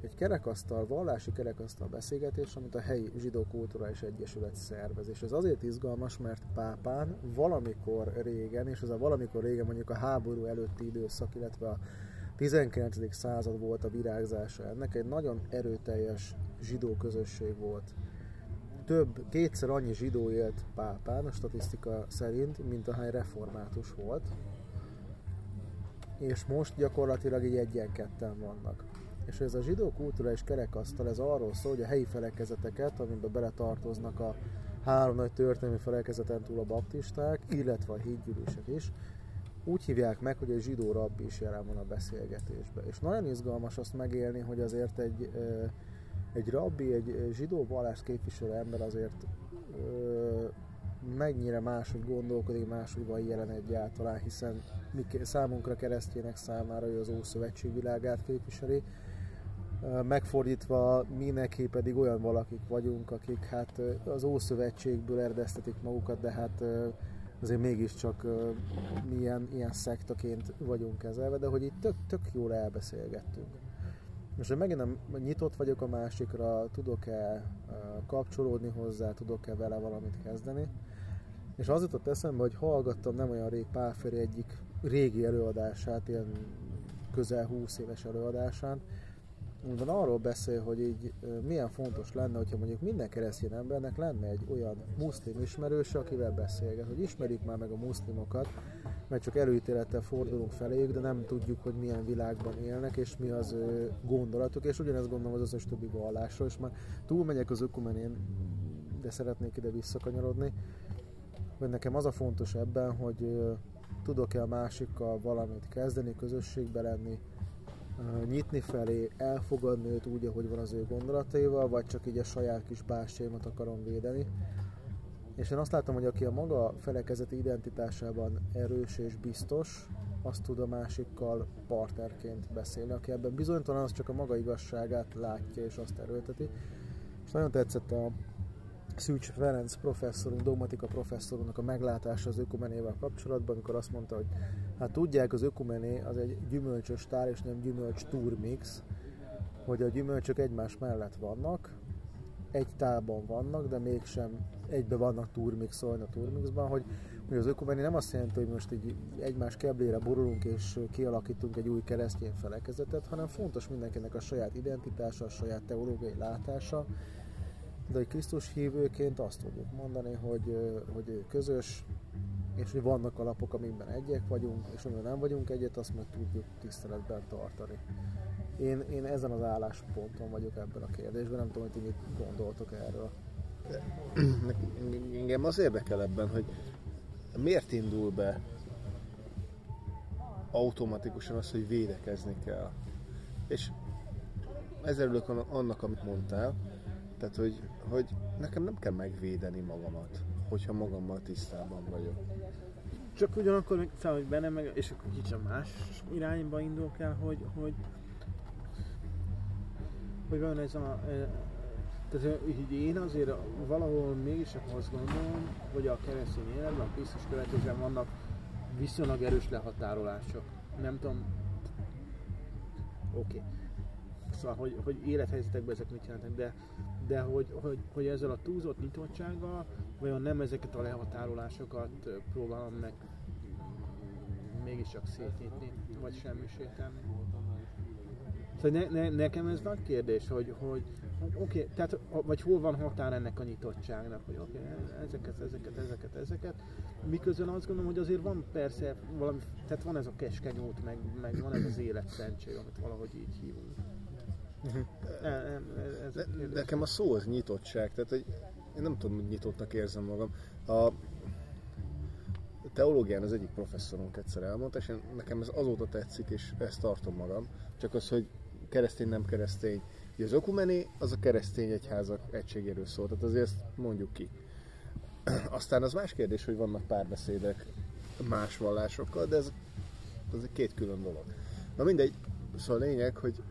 egy kerekasztal, vallási kerekasztal beszélgetés, amit a helyi zsidó kulturális egyesület szervez. És ez azért izgalmas, mert Pápán valamikor régen, és ez a valamikor régen mondjuk a háború előtti időszak, illetve a 19. század volt a virágzása ennek, egy nagyon erőteljes zsidó közösség volt. Több, kétszer annyi zsidó élt Pápán, a statisztika szerint, mint ahány református volt, és most gyakorlatilag így egyen-ketten vannak. És ez a zsidó kulturális kerekasztal, ez arról szól, hogy a helyi felekezeteket, amiben beletartoznak a három nagy történelmi felekezeten túl a baptisták, illetve a hídgyűlések is, úgy hívják meg, hogy egy zsidó rabbi is jelen van a beszélgetésben. És nagyon izgalmas azt megélni, hogy azért egy, egy rabbi, egy zsidó vallást képviselő ember azért mennyire máshogy gondolkodik, máshogy van jelen egyáltalán, hiszen mi számunkra keresztjének számára ő az Ószövetség világát képviseli, megfordítva mi neki pedig olyan valakik vagyunk, akik hát az Ószövetségből eredeztetik magukat, de hát azért mégiscsak milyen ilyen szektaként vagyunk kezelve, de hogy itt tök, tök jól elbeszélgettünk. Most, megint nyitott vagyok a másikra, tudok-e kapcsolódni hozzá, tudok-e vele valamit kezdeni, és az jutott eszembe, hogy hallgattam nem olyan rég Pálferi egyik régi előadását, ilyen közel 20 éves előadásán, amiben arról beszél, hogy így milyen fontos lenne, hogyha mondjuk minden keresztény embernek lenne egy olyan muszlim ismerőse, akivel beszélget, hogy ismerjük már meg a muszlimokat, mert csak előítélettel fordulunk feléjük, de nem tudjuk, hogy milyen világban élnek, és mi az ő gondolatuk, és ugyanezt gondolom az összes többi vallásról, és már túlmegyek az ökumenén, de szeretnék ide visszakanyarodni, hogy nekem az a fontos ebben, hogy tudok-e a másikkal valamit kezdeni, közösségbe lenni, nyitni felé, elfogadni őt úgy, ahogy van az ő gondolataival, vagy csak így a saját kis bástyaimat akarom védeni. És én azt látom, hogy aki a maga felekezeti identitásában erős és biztos, azt tud a másikkal partnerként beszélni. Aki ebben bizonytalan, az csak a maga igazságát látja és azt erőlteti. És nagyon tetszett a Szűcs Ferenc professzorunk, dogmatika professzorunknak a meglátása az ökumenével kapcsolatban, amikor azt mondta, hogy hát tudják, az ökumené az egy gyümölcsös tár és nem gyümölcs turmix, hogy a gyümölcsök egymás mellett vannak, egy tálban vannak, de mégsem egybe vannak turmixolni a turmixban, hogy, hogy az ökumeni nem azt jelenti, hogy most így egymás keblére borulunk és kialakítunk egy új keresztény felekezetet, hanem fontos mindenkinek a saját identitása, a saját teológiai látása, de egy Krisztus hívőként azt tudjuk mondani, hogy, hogy közös, és hogy vannak alapok, amikben egyek vagyunk, és amiben nem vagyunk egyet, azt meg tudjuk tiszteletben tartani. Én, én ezen az állásponton vagyok ebben a kérdésben, nem tudom, hogy ti mit gondoltok erről. Engem az érdekel ebben, hogy miért indul be automatikusan az, hogy védekezni kell. És ezzel örülök annak, amit mondtál, tehát, hogy, hogy nekem nem kell megvédeni magamat, hogyha magammal tisztában vagyok. Csak ugyanakkor még szóval, hogy benne meg, és akkor kicsit más irányba indulok el, hogy, hogy hogy van ez a, e, tehát így én azért valahol mégis azt gondolom, hogy a keresztény életben, a Krisztus követésben vannak viszonylag erős lehatárolások. Nem tudom, oké. Okay. Szóval, hogy, hogy élethelyzetekben ezek mit jelentek, de de hogy, hogy, hogy ezzel a túlzott nyitottsággal, vajon nem ezeket a lehatárolásokat próbálom meg mégiscsak szétnyitni, vagy semmisíteni. Szóval ne, ne, nekem ez nagy kérdés, hogy, hogy, hogy oké, okay, tehát, vagy hol van határ ennek a nyitottságnak, hogy oké, okay, ezeket, ezeket, ezeket, ezeket. Miközben azt gondolom, hogy azért van persze valami, tehát van ez a keskeny út, meg, meg van ez az életszentség, amit valahogy így hívunk. Uh-huh. Ez De, nekem a szó az nyitottság, tehát hogy én nem tudom, hogy nyitottnak érzem magam. A teológián az egyik professzorunk egyszer elmondta, és én, nekem ez azóta tetszik, és ezt tartom magam. Csak az, hogy keresztény, nem keresztény. Ugye az ökumené az a keresztény egyházak egységéről szól, tehát azért ezt mondjuk ki. <clears throat> Aztán az más kérdés, hogy vannak párbeszédek más vallásokkal, de ez, ez egy két külön dolog. Na mindegy, szóval a lényeg, hogy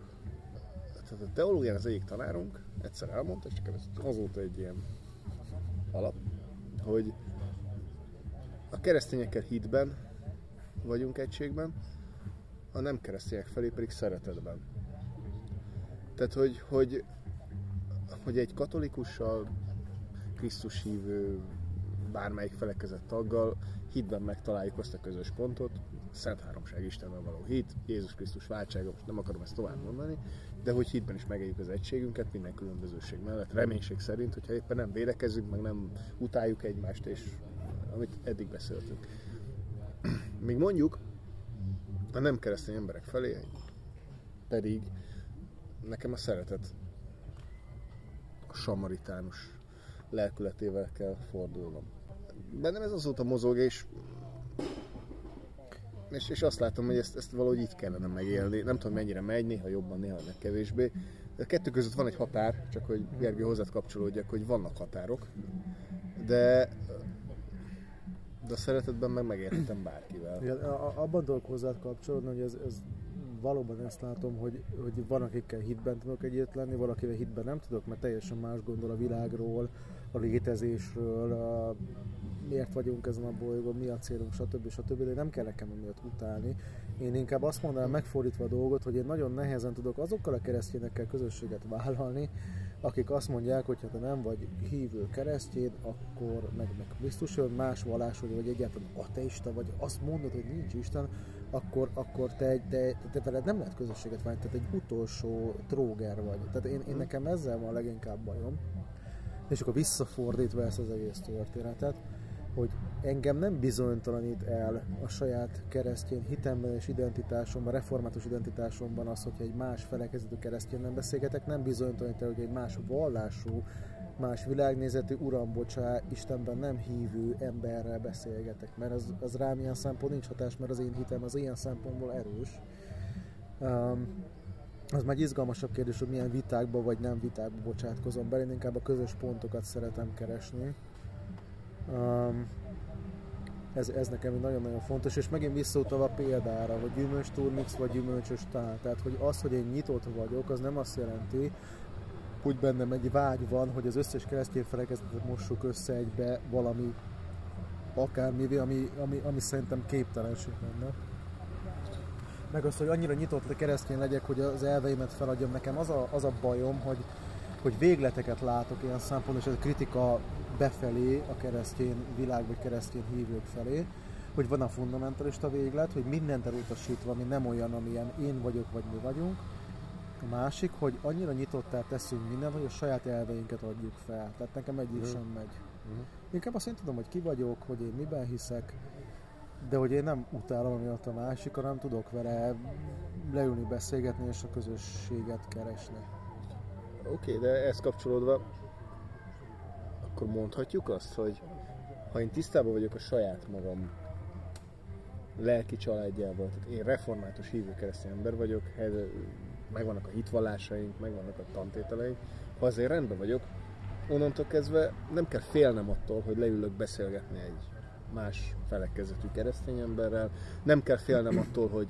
tehát a teológián az egyik tanárunk egyszer elmondta, és csak ez azóta egy ilyen alap, hogy a keresztényekkel hitben vagyunk egységben, a nem keresztények felé pedig szeretetben. Tehát, hogy, hogy, hogy egy katolikussal, Krisztus hívő, bármelyik felekezett taggal hitben megtaláljuk azt a közös pontot, Szent Háromság Istenben való hit, Jézus Krisztus váltsága, most nem akarom ezt tovább mondani, de hogy hitben is megéljük az egységünket minden különbözőség mellett, reménység szerint, hogyha éppen nem védekezünk, meg nem utáljuk egymást, és amit eddig beszéltünk. Még mondjuk a nem keresztény emberek felé pedig nekem a szeretet a samaritánus lelkületével kell fordulnom. Bennem ez azóta mozog, és és, és azt látom, hogy ezt, ezt valahogy így kellene megélni. Nem tudom mennyire megy, néha jobban, néha meg kevésbé. A kettő között van egy határ, csak hogy Gergő hozzád kapcsolódjak, hogy vannak határok, de de a szeretetben meg megérhetem bárkivel. Igen, abban tudok hozzád kapcsolódni, hogy ez, ez valóban ezt látom, hogy, hogy van akikkel hitben tudok együtt lenni, valakivel hitben nem tudok, mert teljesen más gondol a világról, a létezésről, a, miért vagyunk ezen a bolygón, mi a célunk, stb. stb. De nem kell nekem emiatt utálni. Én inkább azt mondanám megfordítva a dolgot, hogy én nagyon nehezen tudok azokkal a keresztényekkel közösséget vállalni, akik azt mondják, hogy ha te nem vagy hívő keresztény, akkor meg, meg Krisztus jön, más vallású vagy egyáltalán ateista vagy, azt mondod, hogy nincs Isten, akkor, akkor te, te, te, veled nem lehet közösséget válni, tehát egy utolsó tróger vagy. Tehát én, én nekem ezzel van a leginkább bajom. És akkor visszafordítva ezt az egész történetet, hogy engem nem bizonytalanít el a saját keresztény hitemben és identitásomban, református identitásomban az, hogyha egy más felekezetű keresztény nem beszélgetek, nem bizonytalanít el, hogy egy más vallású, más világnézetű, uram, bocsá, Istenben nem hívő emberrel beszélgetek, mert az, az rám ilyen szempont nincs hatás, mert az én hitem az ilyen szempontból erős. Um, az már egy izgalmasabb kérdés, hogy milyen vitákba vagy nem vitákba bocsátkozom bele, én inkább a közös pontokat szeretem keresni. Um, ez, ez nekem nagyon-nagyon fontos, és megint visszautalva a példára, hogy gyümölcs turmix vagy gyümölcsös tál. Tehát, hogy az, hogy én nyitott vagyok, az nem azt jelenti, hogy bennem egy vágy van, hogy az összes keresztény felekezetet mossuk össze egybe valami akármi, ami, ami, ami szerintem képtelenség lenne. Meg az, hogy annyira nyitott keresztény legyek, hogy az elveimet feladjam. Nekem az a, az a bajom, hogy, hogy végleteket látok ilyen szempontból, és ez a kritika befelé, a keresztény világ vagy keresztény hívők felé, hogy van a fundamentalista véglet, hogy mindent elutasítva, ami nem olyan, amilyen én vagyok, vagy mi vagyunk. A másik, hogy annyira nyitottá teszünk mindent, hogy a saját elveinket adjuk fel. Tehát nekem egyik uh-huh. sem megy. Uh-huh. Inkább azt én tudom, hogy ki vagyok, hogy én miben hiszek, de hogy én nem utálom amiatt a másik, hanem tudok vele leülni, beszélgetni és a közösséget keresni. Oké, okay, de ezt kapcsolódva akkor mondhatjuk azt, hogy ha én tisztában vagyok a saját magam lelki családjával, tehát én református hívő keresztény ember vagyok, megvannak a hitvallásaink, megvannak a tantételeink, ha azért rendben vagyok, onnantól kezdve nem kell félnem attól, hogy leülök beszélgetni egy más felekezetű keresztény emberrel, nem kell félnem <clears throat> attól, hogy,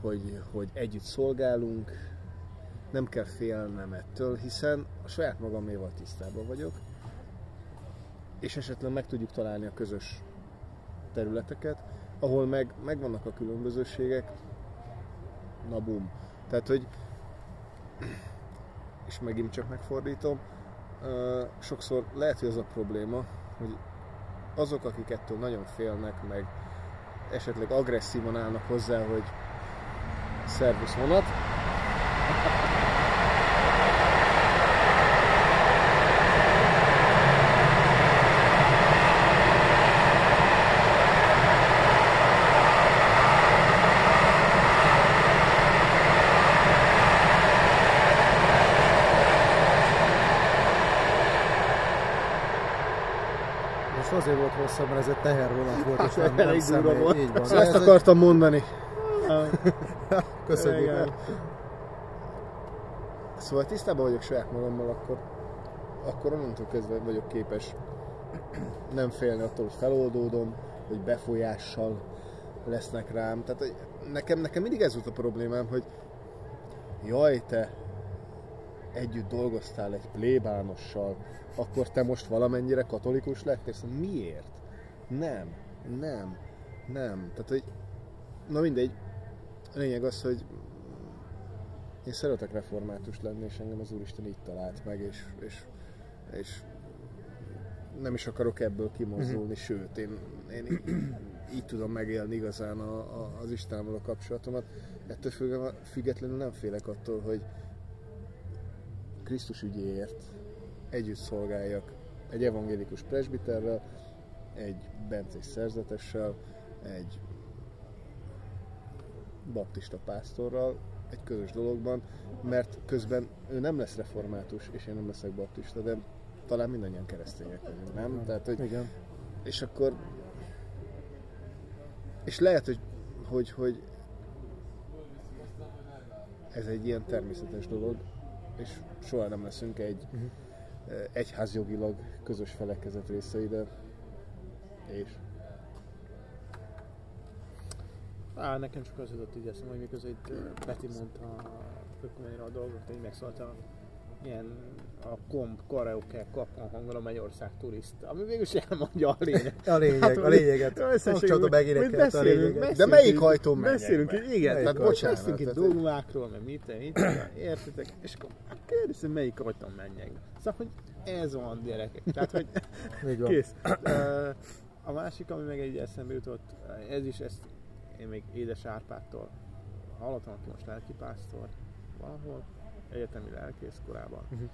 hogy, hogy együtt szolgálunk, nem kell félnem ettől, hiszen a saját magaméval tisztában vagyok, és esetleg meg tudjuk találni a közös területeket, ahol meg megvannak a különbözőségek, na bum. Tehát, hogy és megint csak megfordítom, sokszor lehet, hogy az a probléma, hogy azok, akik ettől nagyon félnek, meg esetleg agresszívan állnak hozzá, hogy szervusz vonat, azért volt hosszabb, mert ez egy tehervonat volt, és nem, nem személy. Volt. Így van. Szóval ezt akartam mondani. <laughs> Köszönjük. Szóval tisztában vagyok saját magammal, akkor, akkor onnantól kezdve vagyok képes nem félni attól, hogy feloldódom, hogy befolyással lesznek rám. Tehát hogy nekem, nekem mindig ez volt a problémám, hogy jaj, te együtt dolgoztál egy plébánossal, akkor te most valamennyire katolikus lettél? Szóval miért? Nem, nem, nem. Tehát, hogy na mindegy, a lényeg az, hogy én szeretek református lenni, és engem az Úristen így talált meg, és, és, és nem is akarok ebből kimozdulni, uh-huh. sőt, én, én így, így tudom megélni igazán a, a, az Istennel a kapcsolatomat. Ettől függetlenül nem félek attól, hogy Krisztus ügyéért együtt szolgáljak egy evangélikus presbiterrel, egy bencés szerzetessel, egy baptista pásztorral, egy közös dologban, mert közben ő nem lesz református, és én nem leszek baptista, de talán mindannyian keresztények vagyunk, nem? Tehát, hogy, Igen. És akkor... És lehet, hogy, hogy, hogy ez egy ilyen természetes dolog, és soha nem leszünk egy uh-huh. egyházjogilag közös felekezet részei, de és Á, nekem csak az jutott így eszembe, hogy miközben itt Peti mondta a dolgot, hogy megszólta ilyen a komp, karaoke, kapon hangon a Magyarország turist, ami végül is elmondja a lényeg. <laughs> A lényeg, hát, a lényeget. Kapcsolatban megénekelt a lényeget. De melyik hajtón menjek Beszélünk, be? igen, Melyik tehát bocsánat, beszélünk itt dogmákról, meg mit, mit, értitek? És akkor hát kérdezem, melyik ajtón menjek. Szóval, hogy ez van gyerekek. Tehát, hogy Így kész. A másik, ami meg egy eszembe jutott, ez is, ezt én még édes Árpádtól hallottam, aki most lelkipásztor valahol, egyetemi lelkész korában. Mhm.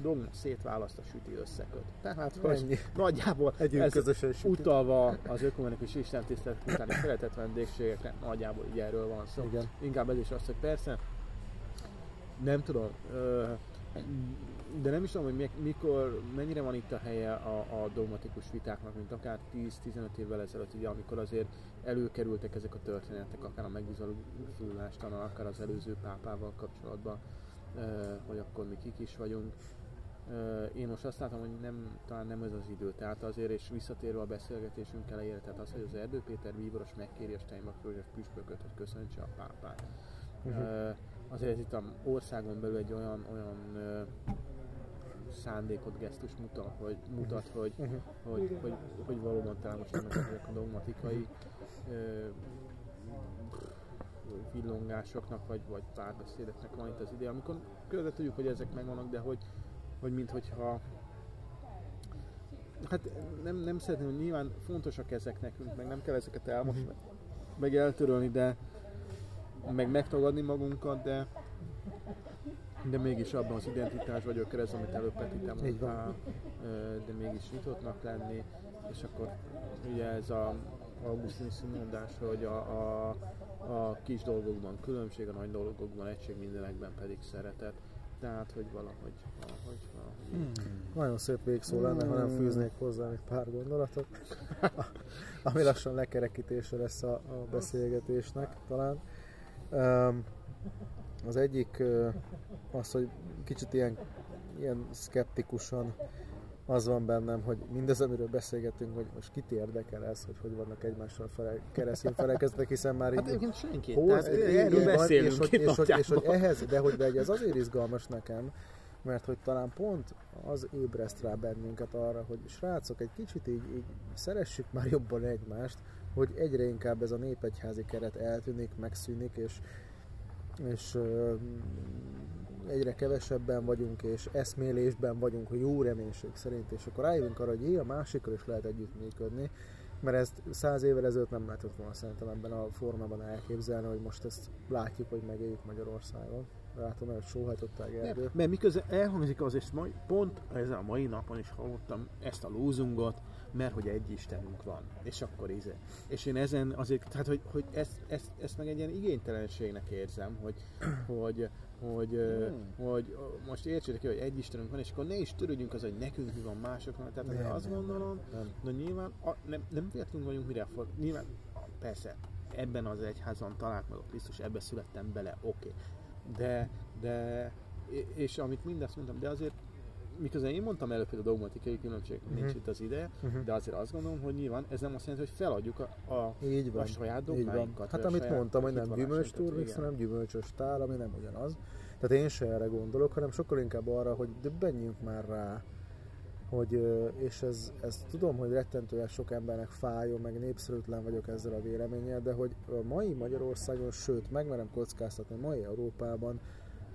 Dogma szétválaszt a süti összeköt. Tehát, hogy Ennyi. nagyjából Együtt ez közösen sütünk. utalva az ökumenikus istentisztelet utáni szeretett vendégségekre, nagyjából így erről van szó. Igen. Inkább ez is az, hogy persze, nem tudom, ö, de nem is tudom, hogy mi- mikor, mennyire van itt a helye a, a dogmatikus vitáknak, mint akár 10-15 évvel ezelőtt, ugye, amikor azért előkerültek ezek a történetek, akár a megbizonyulástán, akár az előző pápával kapcsolatban, hogy akkor mi kik is vagyunk. Én most azt látom, hogy nem, talán nem ez az idő, tehát azért, és visszatérve a beszélgetésünk elejére, tehát az, hogy az Erdő Péter bíboros megkéri a Steinbach püspököt, hogy köszöntse a pápát. Uh-huh. Azért itt a országon belül egy olyan, olyan szándékot, gesztus mutat, hogy, mutat, hogy, Uh-huh. hogy, hogy, hogy valóban talán most ennek ezek a dogmatikai ö, villongásoknak, vagy, vagy párbeszédeknek van itt az ide, amikor közben tudjuk, hogy ezek megvannak, de hogy, hogy minthogyha hát nem, nem szeretném, hogy nyilván fontosak ezek nekünk, meg nem kell ezeket elmosni, meg eltörölni, de meg megtagadni magunkat, de de mégis abban az identitás vagyok ez, amit előbb Peti te Így van. mondtál, de mégis nyitottnak lenni, és akkor ugye ez a Augustin mondás, hogy a, a, a kis dolgokban különbség, a nagy dolgokban egység, mindenekben pedig szeretet. Tehát, hogy valahogy, valahogy, valahogy. Nagyon szép végszó lenne, ha nem fűznék hozzá még pár gondolatot, <laughs> ami lassan lekerekítése lesz a, a beszélgetésnek talán. Um, az egyik az, hogy kicsit ilyen, ilyen szkeptikusan az van bennem, hogy mindez, amiről beszélgetünk, hogy most kit érdekel ez, hogy hogy vannak egymással fele, keresztény felekeztek, hiszen már Hát így egyébként senki. Hoz, erről beszélünk és hogy, és, hogy, és hogy ehhez, de hogy, de ez azért izgalmas nekem, mert hogy talán pont az ébreszt rá bennünket arra, hogy srácok, egy kicsit így, így szeressük már jobban egymást, hogy egyre inkább ez a népegyházi keret eltűnik, megszűnik, és, és egyre kevesebben vagyunk, és eszmélésben vagyunk, hogy jó reménység szerint, és akkor rájövünk arra, hogy jé, a másikkal is lehet együttműködni, mert ezt száz évvel ezelőtt nem lehetett volna szerintem ebben a formában elképzelni, hogy most ezt látjuk, hogy megéljük Magyarországon. Látom, hogy sóhajtották Erdő. Nem, mert miközben elhangzik az, és majd pont ezen a mai napon is hallottam ezt a lózungot, mert hogy egy Istenünk van, és akkor íze. És én ezen azért, tehát hogy, hogy ezt, ezt, ezt meg egy ilyen igénytelenségnek érzem, hogy, hogy, hogy, hmm. hogy most értsétek ki, hogy egy Istenünk van, és akkor ne is törődjünk az, hogy nekünk mi van másoknak. Tehát Nem, azt nem, gondolom, nem. nyilván a, nem, nem véletlenül vagyunk mire for, nyilván persze ebben az egyházan talált meg a Krisztus, ebbe születtem bele, oké. Okay. De, de, és amit mindezt mondtam, de azért miközben én mondtam előbb, hogy a dogmatikai különbség uh-huh. nincs itt az ideje, Mhm. uh-huh. de azért azt gondolom, hogy nyilván ez nem azt jelenti, hogy feladjuk a, a, Így van. a saját dogmáinkat. Hát amit mondtam, hogy nem gyümölcsturmix, igen. hanem gyümölcsös tál, ami nem ugyanaz. Tehát én se erre gondolok, hanem sokkal inkább arra, hogy döbbenjünk már rá, hogy, és ez, ez tudom, hogy rettentően sok embernek fájjon, meg népszerűtlen vagyok ezzel a véleménnyel, de hogy a mai Magyarországon, sőt, megmerem kockáztatni, a mai Európában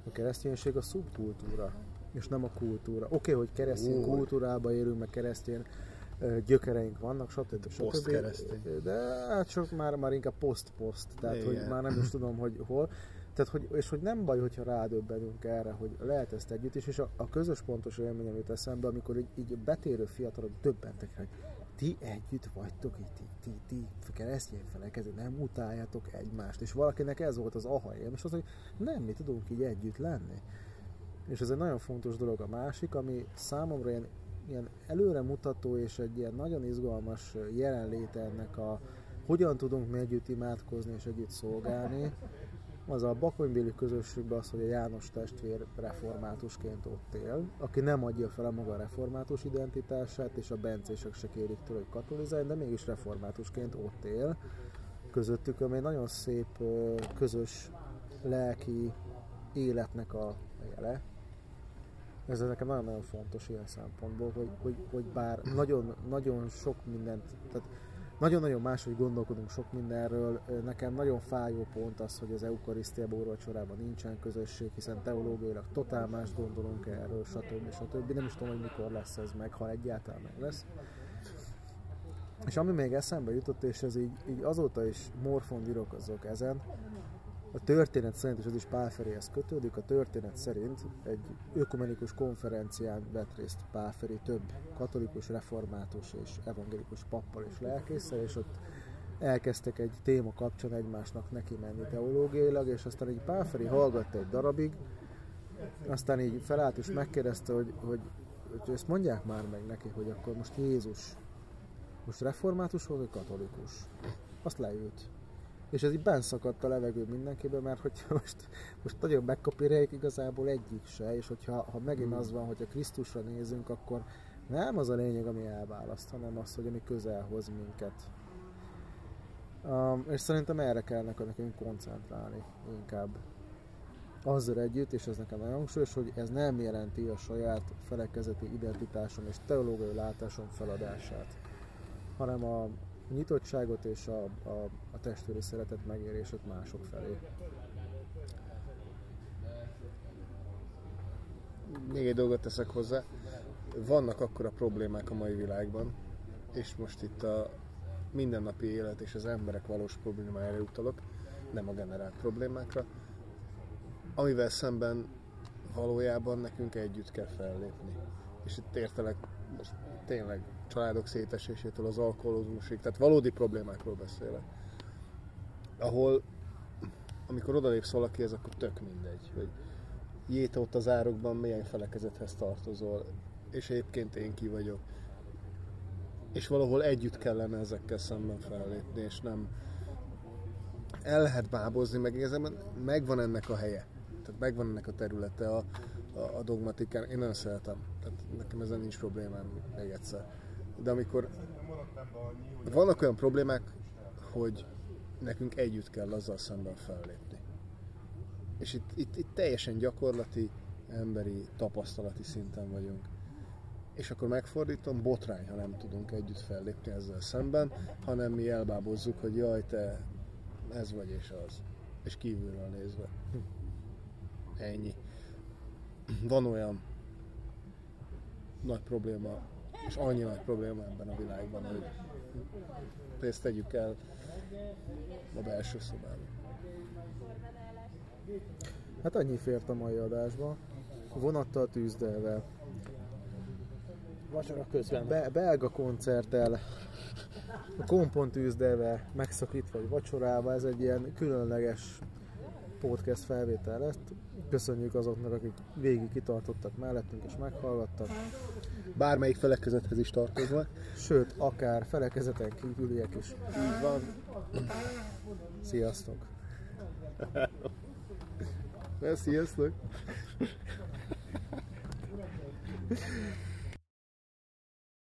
A kereszténység a szubkultúra, és nem a kultúra. Oké, okay, hogy keresztény Új. kultúrába élünk, meg keresztény gyökereink vannak, stb. stb. De hát csak már, már inkább poszt-poszt, tehát Igen. hogy már nem is tudom, hogy hol. Tehát, hogy, és hogy nem baj, hogyha rádöbbenünk erre, hogy lehet ezt együtt is, és a, a közös pontos élményem jut eszembe, amikor így, így betérő fiatalok döbbentek hogy ti együtt vagytok, így, ti, ti, ti keresztény felekező, nem utáljátok egymást. És valakinek ez volt az aha élmény, és az, hogy nem, mi tudunk így együtt lenni. És ez egy nagyon fontos dolog a másik, ami számomra ilyen, ilyen előremutató és egy ilyen nagyon izgalmas jelenléte ennek a hogyan tudunk mi együtt imádkozni és együtt szolgálni, az a bakonybéli közösségben az, hogy a János testvér reformátusként ott él, aki nem adja fel a maga református identitását, és a bencések se kérik tőle, hogy katolizálj, de mégis reformátusként ott él. Közöttük, ami egy nagyon szép közös lelki életnek a jele. Ez nekem nagyon-nagyon fontos ilyen szempontból, hogy, hogy, hogy bár nagyon, nagyon sok mindent, tehát nagyon-nagyon máshogy gondolkodunk sok mindenről. Nekem nagyon fájó pont az, hogy az eukarisztiában, úrvacsorában nincsen közösség, hiszen teológiailag totál más gondolunk erről, stb. stb. Nem is tudom, hogy mikor lesz ez meg, ha egyáltalán meg lesz. És ami még eszembe jutott, és ez így, így azóta is morfon virokozok ezen, a történet szerint, és ez is Pál Feréhez kötődik, a történet szerint egy ökumenikus konferencián vett részt Pál Feré több katolikus, református és evangélikus pappal és lelkészsel, és ott elkezdtek egy téma kapcsán egymásnak neki menni teológiailag, és aztán így Pál Feri hallgatta egy darabig, aztán így felállt és megkérdezte, hogy, hogy, hogy ezt mondják már meg neki, hogy akkor most Jézus most református volt, vagy katolikus? Azt leült. És ez így benszakadt a levegő mindenkiben, mert hogy <laughs> most, most nagyon megkapirják igazából egyik se, és hogyha ha megint az van, hogy a Krisztusra nézünk, akkor nem az a lényeg, ami elválaszt, hanem az, hogy ami közel hoz minket. Um, és szerintem erre kell nekünk koncentrálni inkább. Azzal együtt, és ez nekem nagyon hangsúlyos, hogy ez nem jelenti a saját felekezeti identitásom és teológiai látásom feladását, hanem a nyitottságot és a, a, a testvéri szeretet megérését mások felé. Még egy dolgot teszek hozzá. Vannak akkora problémák a mai világban, és most itt a mindennapi élet és az emberek valós problémájára utalok, nem a generált problémákra, amivel szemben valójában nekünk együtt kell fellépni. És itt értelek most tényleg családok szétesésétől az alkoholizmusig, tehát valódi problémákról beszélek. Ahol, amikor odalépsz valakihez, akkor tök mindegy, hogy jé, te ott az árokban milyen felekezethez tartozol, és egyébként én ki vagyok. És valahol együtt kellene ezekkel szemben fellépni, és nem el lehet bábozni, meg igazából megvan ennek a helye. Tehát megvan ennek a területe a, a, a dogmatikán. Én nagyon szeretem. Tehát nekem ezen nincs problémám még egyszer. De amikor vannak olyan problémák, hogy nekünk együtt kell azzal szemben fellépni. És itt, itt, itt teljesen gyakorlati, emberi, tapasztalati szinten vagyunk. És akkor megfordítom, botrány, ha nem tudunk együtt fellépni ezzel szemben, hanem mi elbábozzuk, hogy jaj, te ez vagy és az. És kívülről nézve. Ennyi. Van olyan nagy probléma, és annyi nagy probléma ebben a világban, hogy ezt tegyük el a belső szobába. Hát annyi fért a mai adásba. Vonattal tűzdelve, Vacsora közben. be, belga koncerttel, a kompont tűzdelve, megszakítva vagy vacsorával, ez egy ilyen különleges podcast felvétel lett. Köszönjük azoknak, akik végig kitartottak mellettünk és meghallgattak. Bármelyik felekezethez is tartozva. Sőt, akár felekezeten kívüliek is. Így van. Sziasztok! Sziasztok!